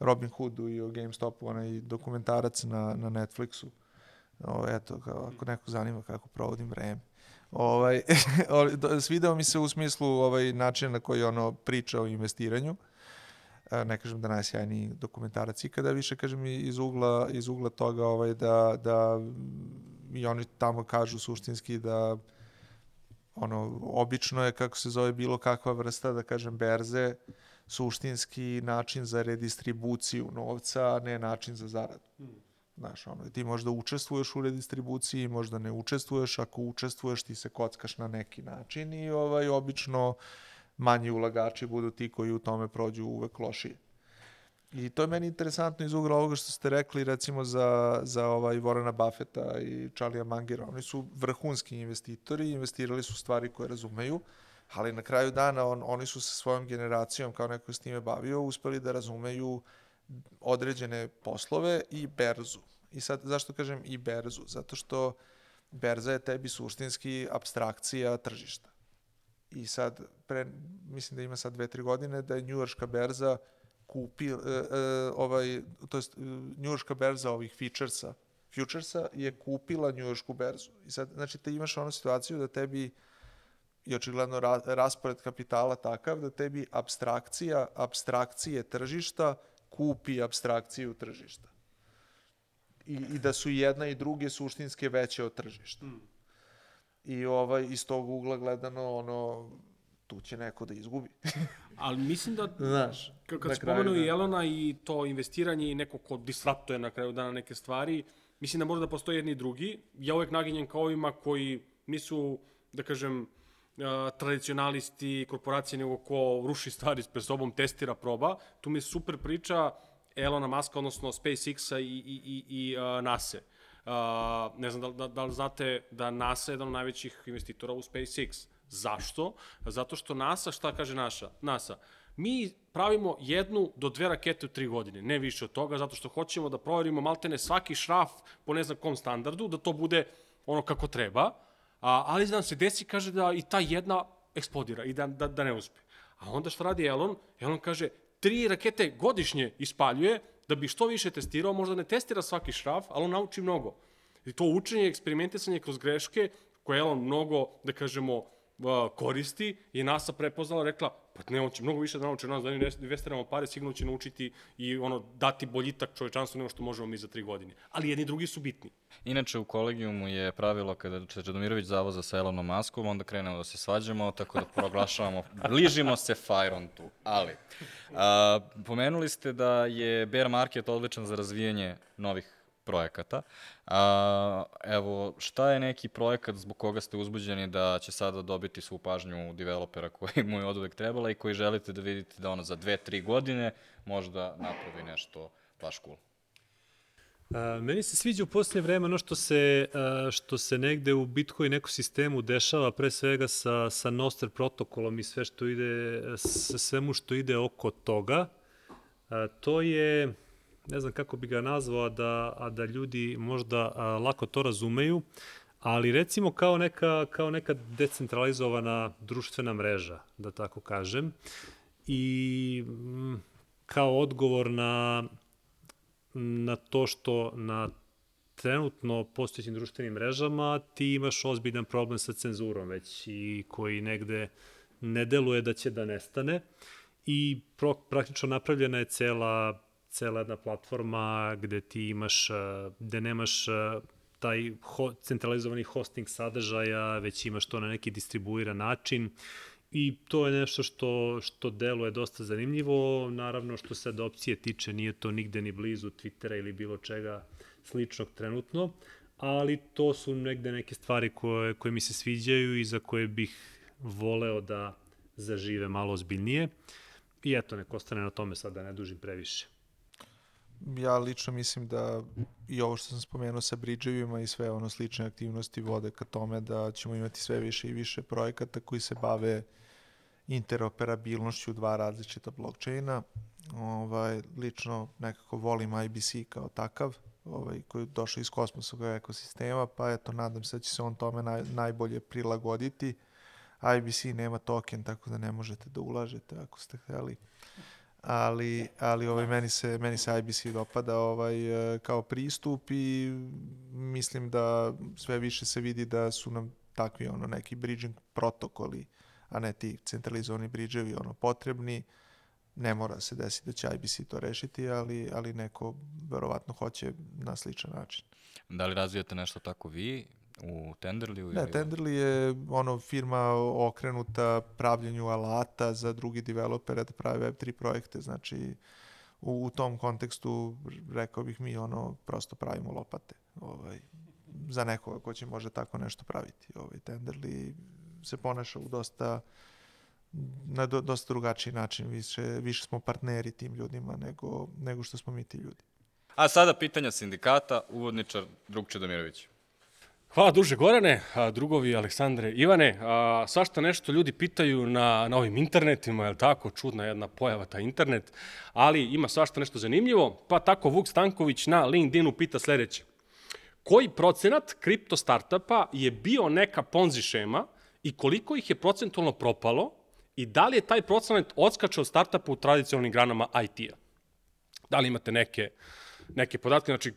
Robin Hoodu i o GameStopu, onaj dokumentarac na, na Netflixu. O, eto, kao, ako neko zanima kako provodim vreme. Ovaj, svideo mi se u smislu ovaj način na koji ono priča o investiranju. E, ne kažem da najsjajniji dokumentarac ikada, više kažem iz ugla, iz ugla toga ovaj, da, da i oni tamo kažu suštinski da ono, obično je kako se zove bilo kakva vrsta, da kažem, berze, suštinski način za redistribuciju novca, a ne način za zaradu. Znaš, ono, ti možda učestvuješ u redistribuciji, možda ne učestvuješ, ako učestvuješ ti se kockaš na neki način i ovaj, obično manji ulagači budu ti koji u tome prođu uvek lošije. I to je meni interesantno iz ugla ovoga što ste rekli recimo za, za ovaj Vorena Buffetta i Charlie'a Mangera. Oni su vrhunski investitori, investirali su stvari koje razumeju, ali na kraju dana on, oni su sa svojom generacijom, kao neko s time bavio, uspeli da razumeju određene poslove i berzu. I sad, zašto kažem i berzu? Zato što berza je tebi suštinski abstrakcija tržišta. I sad, pre, mislim da ima sad dve, tri godine, da je njujorška berza kupi, e, e, ovaj, to jest njujorška berza ovih featuresa, futuresa je kupila njujoršku berzu. I sad, znači, te imaš onu situaciju da tebi i očigledno ra, raspored kapitala takav da tebi abstrakcija, abstrakcije tržišta kupi abstrakciju tržišta. I, I da su jedna i druge suštinske veće od tržišta. I ovaj, iz tog ugla gledano, ono, tu će neko da izgubi. Ali mislim da, Znaš, kad, pomenuo i da. Elona i to investiranje i neko ko disruptuje na kraju dana neke stvari, mislim da može da postoji jedni i drugi. Ja uvek naginjem kao ovima koji nisu, da kažem, tradicionalisti, korporacije, nego ko ruši stvari pred sobom, testira, proba. Tu mi je super priča Elona Muska, odnosno SpaceX-a i, i, i, i NASA. Uh, ne znam da, da, da li znate da NASA je jedan od najvećih investitora u SpaceX. Zašto? Zato što NASA, šta kaže naša? NASA, mi pravimo jednu do dve rakete u tri godine, ne više od toga, zato što hoćemo da proverimo maltene svaki šraf po ne znam kom standardu, da to bude ono kako treba, a, ali nam se desi, kaže da i ta jedna eksplodira i da, da, da ne uspe. A onda šta radi Elon? Elon kaže, tri rakete godišnje ispaljuje, da bi što više testirao, možda ne testira svaki šraf, ali on nauči mnogo. I to učenje, eksperimentisanje kroz greške, koje Elon mnogo, da kažemo, koristi, je NASA prepoznala, rekla, pa ne, on će mnogo više da nauči od nas, da ne investiramo pare, sigurno će naučiti i ono, dati boljitak čovečanstvu nego što možemo mi za tri godine. Ali jedni drugi su bitni. Inače, u kolegijumu je pravilo kada Čedomировć zavoza sa Elonom Maskom, onda krenemo da se svađamo, tako da proglašavamo, bližimo se Fajrontu. Ali, a, pomenuli ste da je bear market odličan za razvijanje novih projekata. A, evo, šta je neki projekat zbog koga ste uzbuđeni da će sada dobiti svu pažnju developera koji mu je od uvek trebala i koji želite da vidite da ono za dve, tri godine možda napravi nešto baš cool? A, meni se sviđa u posljednje vreme ono što se, a, što se negde u Bitcoin ekosistemu dešava, pre svega sa, sa Noster protokolom i sve što ide, sa svemu što ide oko toga. A, to je, ne znam kako bi ga nazvao, a da, a da ljudi možda a, lako to razumeju, ali recimo kao neka, kao neka decentralizovana društvena mreža, da tako kažem, i mm, kao odgovor na, na to što na trenutno postojećim društvenim mrežama ti imaš ozbiljan problem sa cenzurom već i koji negde ne deluje da će da nestane. I pro, praktično napravljena je cela cela jedna platforma gde ti imaš, gde nemaš taj ho, centralizovani hosting sadržaja, već imaš to na neki distribuiran način i to je nešto što, što deluje dosta zanimljivo. Naravno, što se adopcije tiče, nije to nigde ni blizu Twittera ili bilo čega sličnog trenutno, ali to su negde neke stvari koje, koje mi se sviđaju i za koje bih voleo da zažive malo ozbiljnije. I eto, nek ostane na tome sad da ne dužim previše ja lično mislim da i ovo što sam spomenuo sa bridževima i sve ono slične aktivnosti vode ka tome da ćemo imati sve više i više projekata koji se bave interoperabilnošću dva različita blockchaina. Ovaj, lično nekako volim IBC kao takav, ovaj, koji je došao iz kosmosovog ekosistema, pa eto, nadam se da će se on tome naj, najbolje prilagoditi. IBC nema token, tako da ne možete da ulažete ako ste hteli ali, ali ovaj, meni, se, meni se IBC dopada ovaj, e, kao pristup i mislim da sve više se vidi da su nam takvi ono neki bridging protokoli, a ne ti centralizovani bridževi ono potrebni. Ne mora se desiti da će IBC to rešiti, ali, ali neko verovatno hoće na sličan način. Da li razvijate nešto tako vi? U Tenderliju? Ne, ili... Tenderli je ono firma okrenuta pravljenju alata za drugi developere da prave Web3 projekte, znači u, u tom kontekstu rekao bih mi ono prosto pravimo lopate ovaj, za nekoga ko će može tako nešto praviti. Ovaj, Tenderli se ponaša u dosta na do, dosta drugačiji način, više, više smo partneri tim ljudima nego, nego što smo mi ti ljudi. A sada pitanja sindikata, uvodničar Drug Čedomirović. Hvala duže Gorane, drugovi Aleksandre Ivane. A, svašta nešto ljudi pitaju na, na ovim internetima, je li tako? Čudna jedna pojava ta internet, ali ima svašta nešto zanimljivo. Pa tako Vuk Stanković na LinkedInu pita sledeće. Koji procenat kripto startupa je bio neka ponzi šema i koliko ih je procentualno propalo i da li je taj procenat odskačao startupa u tradicionalnim granama IT-a? Da li imate neke, neke podatke? Znači,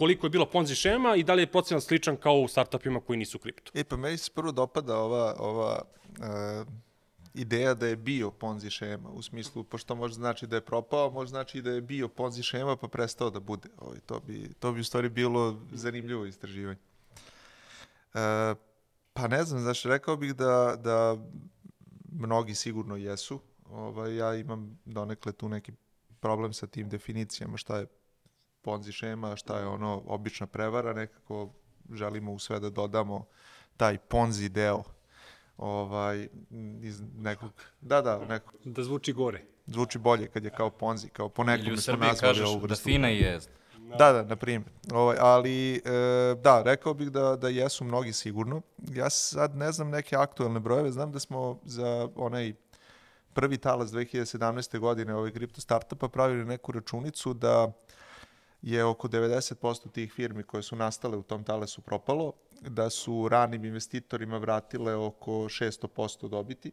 koliko je bilo Ponzi šema i da li je procenat sličan kao u startupima koji nisu kripto. E pa meni se prvo dopada ova, ova uh, ideja da je bio Ponzi šema, u smislu, pošto može znači da je propao, može znači da je bio Ponzi šema pa prestao da bude. Ovo, ovaj, to, bi, to bi u stvari bilo zanimljivo istraživanje. Uh, pa ne znam, znači rekao bih da, da mnogi sigurno jesu. Ovaj, ja imam donekle tu neki problem sa tim definicijama šta je ponzi šema, šta je ono obična prevara, nekako želimo u sve da dodamo taj ponzi deo ovaj, iz nekog, da, da, nekog. Da zvuči gore. Zvuči bolje kad je kao ponzi, kao po nekom smo nazvali ovu vrstu. Da fina je. Da, da, na primjer. Ovaj, ali, e, da, rekao bih da, da jesu mnogi sigurno. Ja sad ne znam neke aktuelne brojeve, znam da smo za onaj prvi talas 2017. godine ovaj kripto startupa pravili neku računicu da je oko 90% tih firmi koje su nastale u tom talesu propalo, da su ranim investitorima vratile oko 600% dobiti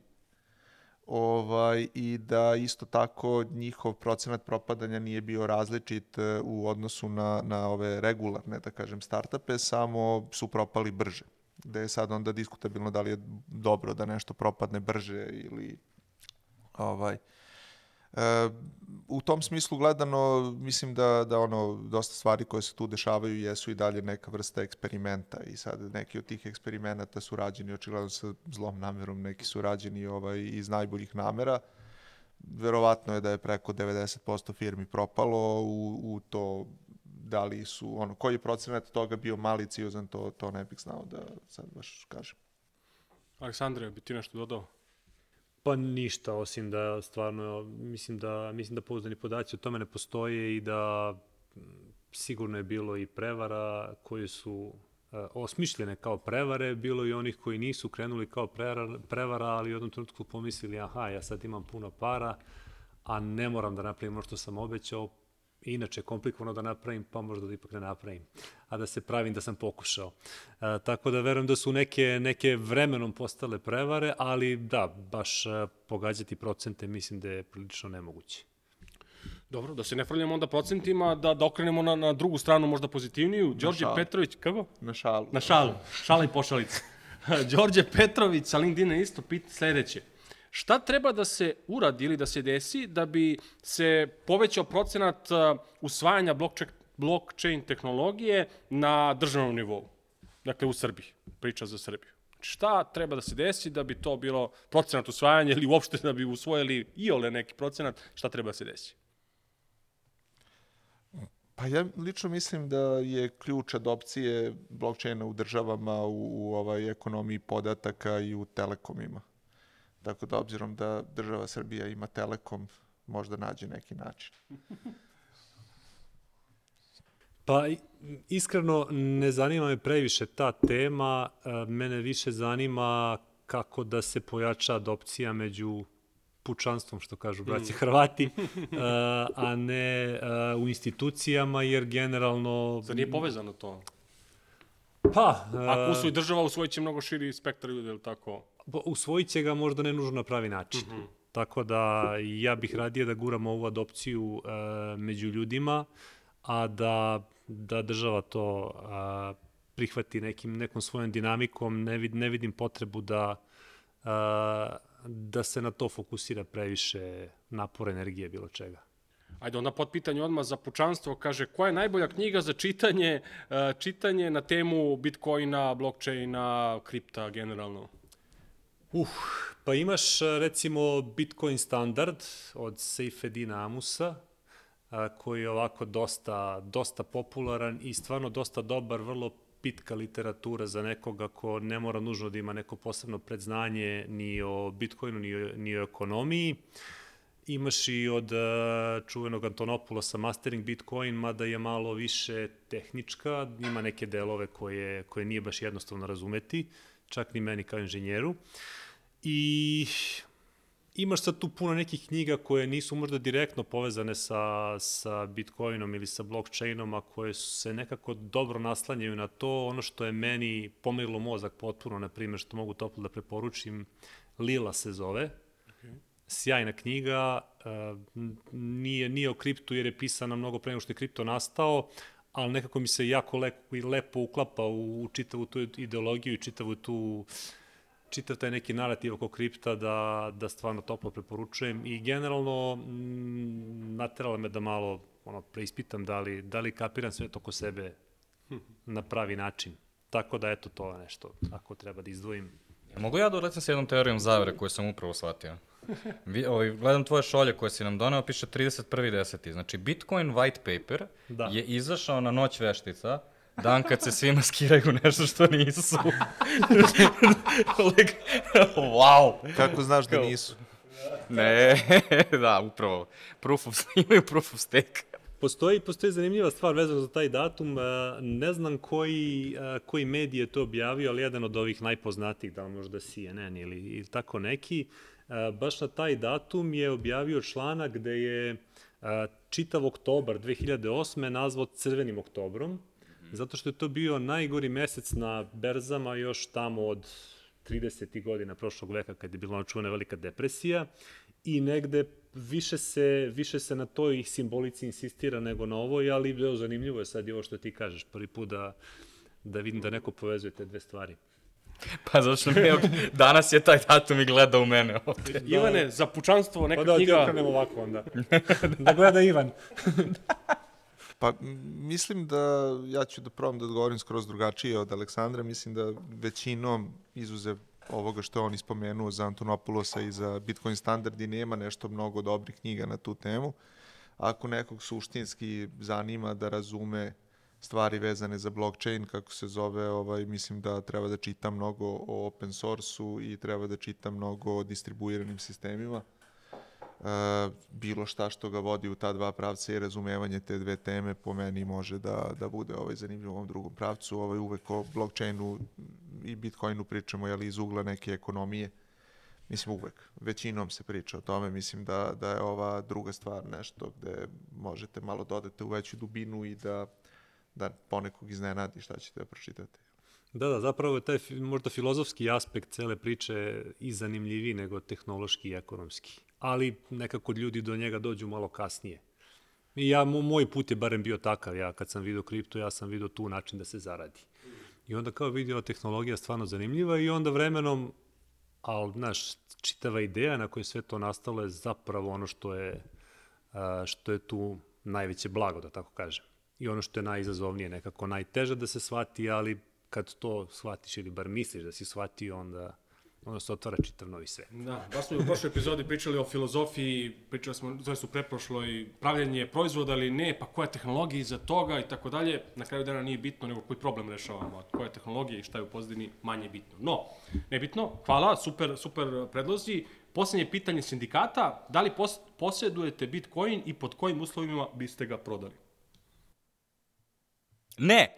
ovaj, i da isto tako njihov procenat propadanja nije bio različit e, u odnosu na, na ove regularne, da kažem, startupe, samo su propali brže. Da je sad onda diskutabilno da li je dobro da nešto propadne brže ili ovaj, u tom smislu gledano, mislim da, da ono, dosta stvari koje se tu dešavaju jesu i dalje neka vrsta eksperimenta i sad neki od tih eksperimenata su rađeni očigledno sa zlom namerom, neki su rađeni ovaj, iz najboljih namera. Verovatno je da je preko 90% firmi propalo u, u to da li su, ono, koji je procenat toga bio maliciozan, to, to ne bih znao da sad baš kažem. Aleksandre, bi ti nešto dodao? Pa ništa, osim da stvarno, mislim da, mislim da pouzdani podaci o tome ne postoje i da sigurno je bilo i prevara koji su uh, osmišljene kao prevare, bilo i onih koji nisu krenuli kao prevara, ali u jednom trenutku pomislili, aha, ja sad imam puno para, a ne moram da napravim ono što sam obećao, inače komplikovano da napravim, pa možda da ipak ne napravim, a da se pravim da sam pokušao. E, tako da verujem da su neke, neke vremenom postale prevare, ali da, baš e, pogađati procente mislim da je prilično nemoguće. Dobro, da se ne frljamo onda procentima, da, da okrenemo na, na drugu stranu, možda pozitivniju. Đorđe šalu. Petrović, kako? Na šalu. Na šalu. Šala i pošalica. Đorđe Petrović sa LinkedIna isto pita sledeće. Šta treba da se uradi ili da se desi da bi se povećao procenat uh, usvajanja blockchain, tehnologije na državnom nivou? Dakle, u Srbiji. Priča za Srbiju. Znači, šta treba da se desi da bi to bilo procenat usvajanja ili uopšte da bi usvojili i ole neki procenat, šta treba da se desi? Pa ja lično mislim da je ključ adopcije blockchaina u državama u, u ovaj ekonomiji podataka i u telekomima. Tako da obzirom da država Srbija ima telekom, možda nađe neki način. Pa iskreno ne zanima me previše ta tema, e, mene više zanima kako da se pojača adopcija među pučanstvom, što kažu braći Hrvati, e, a ne e, u institucijama, jer generalno... Zar nije povezano to? Pa, Ako e, usvoji država, usvojit će mnogo širi spektar ljudi, ili tako? Pa, usvojit će ga možda ne nužno na pravi način. Mm -hmm. Tako da ja bih radije da guram ovu adopciju e, među ljudima, a da, da država to a, prihvati nekim, nekom svojom dinamikom. Ne, vid, ne vidim potrebu da, a, da se na to fokusira previše napora, energije, bilo čega. Ajde, onda pod pitanje odmah za pučanstvo, kaže, koja je najbolja knjiga za čitanje, e, čitanje na temu Bitcoina, blockchaina, kripta generalno? Uh, pa imaš a, recimo Bitcoin standard od Seifedina Amusa, a, koji je ovako dosta, dosta popularan i stvarno dosta dobar, vrlo pitka literatura za nekoga ko ne mora nužno da ima neko posebno predznanje ni o Bitcoinu, ni o, ni o ekonomiji. Imaš i od uh, čuvenog Antonopulosa Mastering Bitcoin, mada je malo više tehnička, ima neke delove koje, koje nije baš jednostavno razumeti, čak ni meni kao inženjeru. I imaš sad tu puno nekih knjiga koje nisu možda direktno povezane sa, sa Bitcoinom ili sa blockchainom, a koje se nekako dobro naslanjaju na to. Ono što je meni pomirilo mozak potpuno, na primjer, što mogu toplo da preporučim, Lila se zove. Sjajna knjiga, uh, nije, nije o kriptu jer je pisana mnogo pre nego što je kripto nastao, ali nekako mi se jako lepo, i lepo uklapa u, u čitavu tu ideologiju i čitavu tu čitav taj neki narativ oko kripta da, da stvarno toplo preporučujem i generalno mm, naterala me da malo ono, preispitam da li, da li kapiram sve to oko sebe na pravi način. Tako da eto to je nešto, ako treba da izdvojim. Mogu ja da uletim sa jednom teorijom zavere koju sam upravo shvatio? Vi, ovaj, gledam tvoje šolje koje si nam doneo, piše 31.10. Znači, Bitcoin white paper Da. je izašao na noć veštica, dan kad se svi maskiraju nešto što nisu. like, wow! Kako znaš da nisu? Ne, da, upravo. Proof of, imaju proof of stake. Postoji, postoji zanimljiva stvar vezana za taj datum, e, ne znam koji, e, koji medij je to objavio, ali jedan od ovih najpoznatijih, da li možda CNN ili, ili tako neki, baš na taj datum je objavio članak gde je e, čitav oktobar 2008. nazvao crvenim oktobrom, zato što je to bio najgori mesec na berzama još tamo od 30. godina prošlog veka kad je bila čuvena velika depresija i negde više se, više se na toj simbolici insistira nego na ovoj, ali zanimljivo je sad i ovo što ti kažeš, prvi put da, da vidim da neko povezuje te dve stvari. Pa zato što mi je, danas je taj datum i gleda u mene ovde. Ivane, za pučanstvo neka Pa da, ti knjiga... okrenemo ovako onda. da gleda Ivan. Pa mislim da ja ću da probam da odgovorim skroz drugačije od Aleksandra. Mislim da većinom izuzev ovoga što je on ispomenuo za Antonopulosa i za Bitcoin standardi nema nešto mnogo dobrih knjiga na tu temu. Ako nekog suštinski zanima da razume stvari vezane za blockchain, kako se zove, ovaj, mislim da treba da čita mnogo o open source-u i treba da čita mnogo o distribuiranim sistemima. E, bilo šta što ga vodi u ta dva pravca i razumevanje te dve teme po meni može da, da bude ovaj zanimljiv u ovom drugom pravcu. Ovaj uvek o blockchainu i bitcoinu pričamo jeli, iz ugla neke ekonomije. Mislim uvek, većinom se priča o tome, mislim da, da je ova druga stvar nešto gde možete malo dodate u veću dubinu i da, da ponekog iznenadi šta ćete da pročitate. Da, da, zapravo je taj možda filozofski aspekt cele priče i zanimljiviji nego tehnološki i ekonomski. Ali nekako ljudi do njega dođu malo kasnije. I ja, mo- moj put je barem bio takav, ja kad sam vidio kripto, ja sam vidio tu način da se zaradi. I onda kao vidio tehnologija stvarno zanimljiva i onda vremenom, ali, znaš, čitava ideja na kojoj sve to nastalo je zapravo ono što je, što je tu najveće blago, da tako kažem. I ono što je najizazovnije, nekako najteže da se shvati, ali kad to shvatiš ili bar misliš da si shvatio, onda, onda se otvara čitav novi svet. Da, baš smo u prošloj epizodi pričali o filozofiji, pričali smo, to je u preprošloj, pravljenje proizvoda ili ne, pa koja je tehnologija iza toga i tako dalje. Na kraju dana nije bitno nego koji problem rešavamo, a koja je tehnologija i šta je u pozadini manje bitno. No, nebitno, hvala, super, super predlozi. Poslednje pitanje sindikata, da li pos, posjedujete Bitcoin i pod kojim uslovima biste ga prodali? Ne!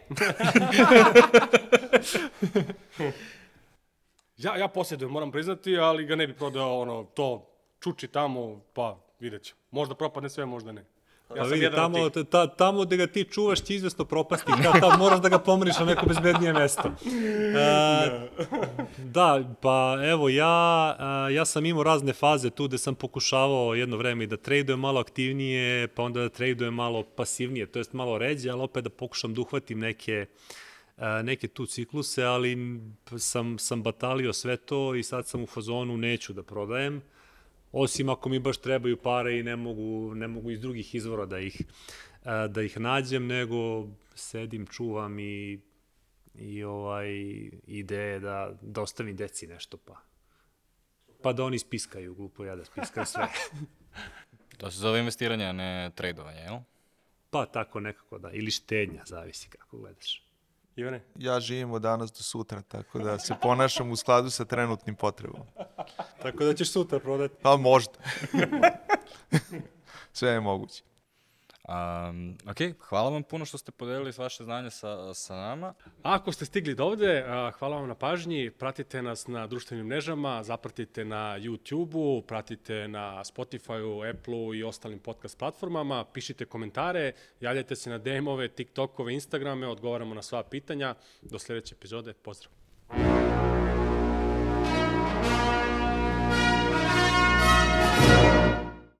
Ja, ja posjedujem, moram priznati, ali ga ne bi prodao ono, to čuči tamo, pa vidjet ćemo. Možda propadne sve, možda ne. Ja pa sam vidi, tamo, ta, tamo gde ga ti čuvaš će izvesno propasti, kad tam moraš da ga pomeriš na neko bezbednije mesto. E, da, pa evo, ja, ja sam imao razne faze tu gde sam pokušavao jedno vreme i da tradujem malo aktivnije, pa onda da tradujem malo pasivnije, to jest malo ređe, ali opet da pokušam da uhvatim neke, neke tu cikluse, ali sam, sam batalio sve to i sad sam u fazonu neću da prodajem osim ako mi baš trebaju pare i ne mogu, ne mogu iz drugih izvora da ih, a, da ih nađem, nego sedim, čuvam i, i ovaj, ideje da, da ostavim deci nešto, pa pa da oni spiskaju, glupo ja da spiskam sve. To se zove investiranje, a ne tradovanje, jel? pa tako nekako da, ili štednja, zavisi kako gledaš. Ivane? Ja živim od danas do sutra, tako da se ponašam u skladu sa trenutnim potrebom. Tako da ćeš sutra prodati. Pa možda. Sve je moguće. Um, ok, hvala vam puno što ste podelili vaše znanje sa, sa nama. Ako ste stigli do ovde, hvala vam na pažnji, pratite nas na društvenim mrežama, zapratite na YouTube-u, pratite na Spotify-u, Apple-u i ostalim podcast platformama, pišite komentare, javljajte se na DM-ove, TikTok-ove, Instagrame, odgovaramo na sva pitanja. Do sledeće epizode, pozdrav!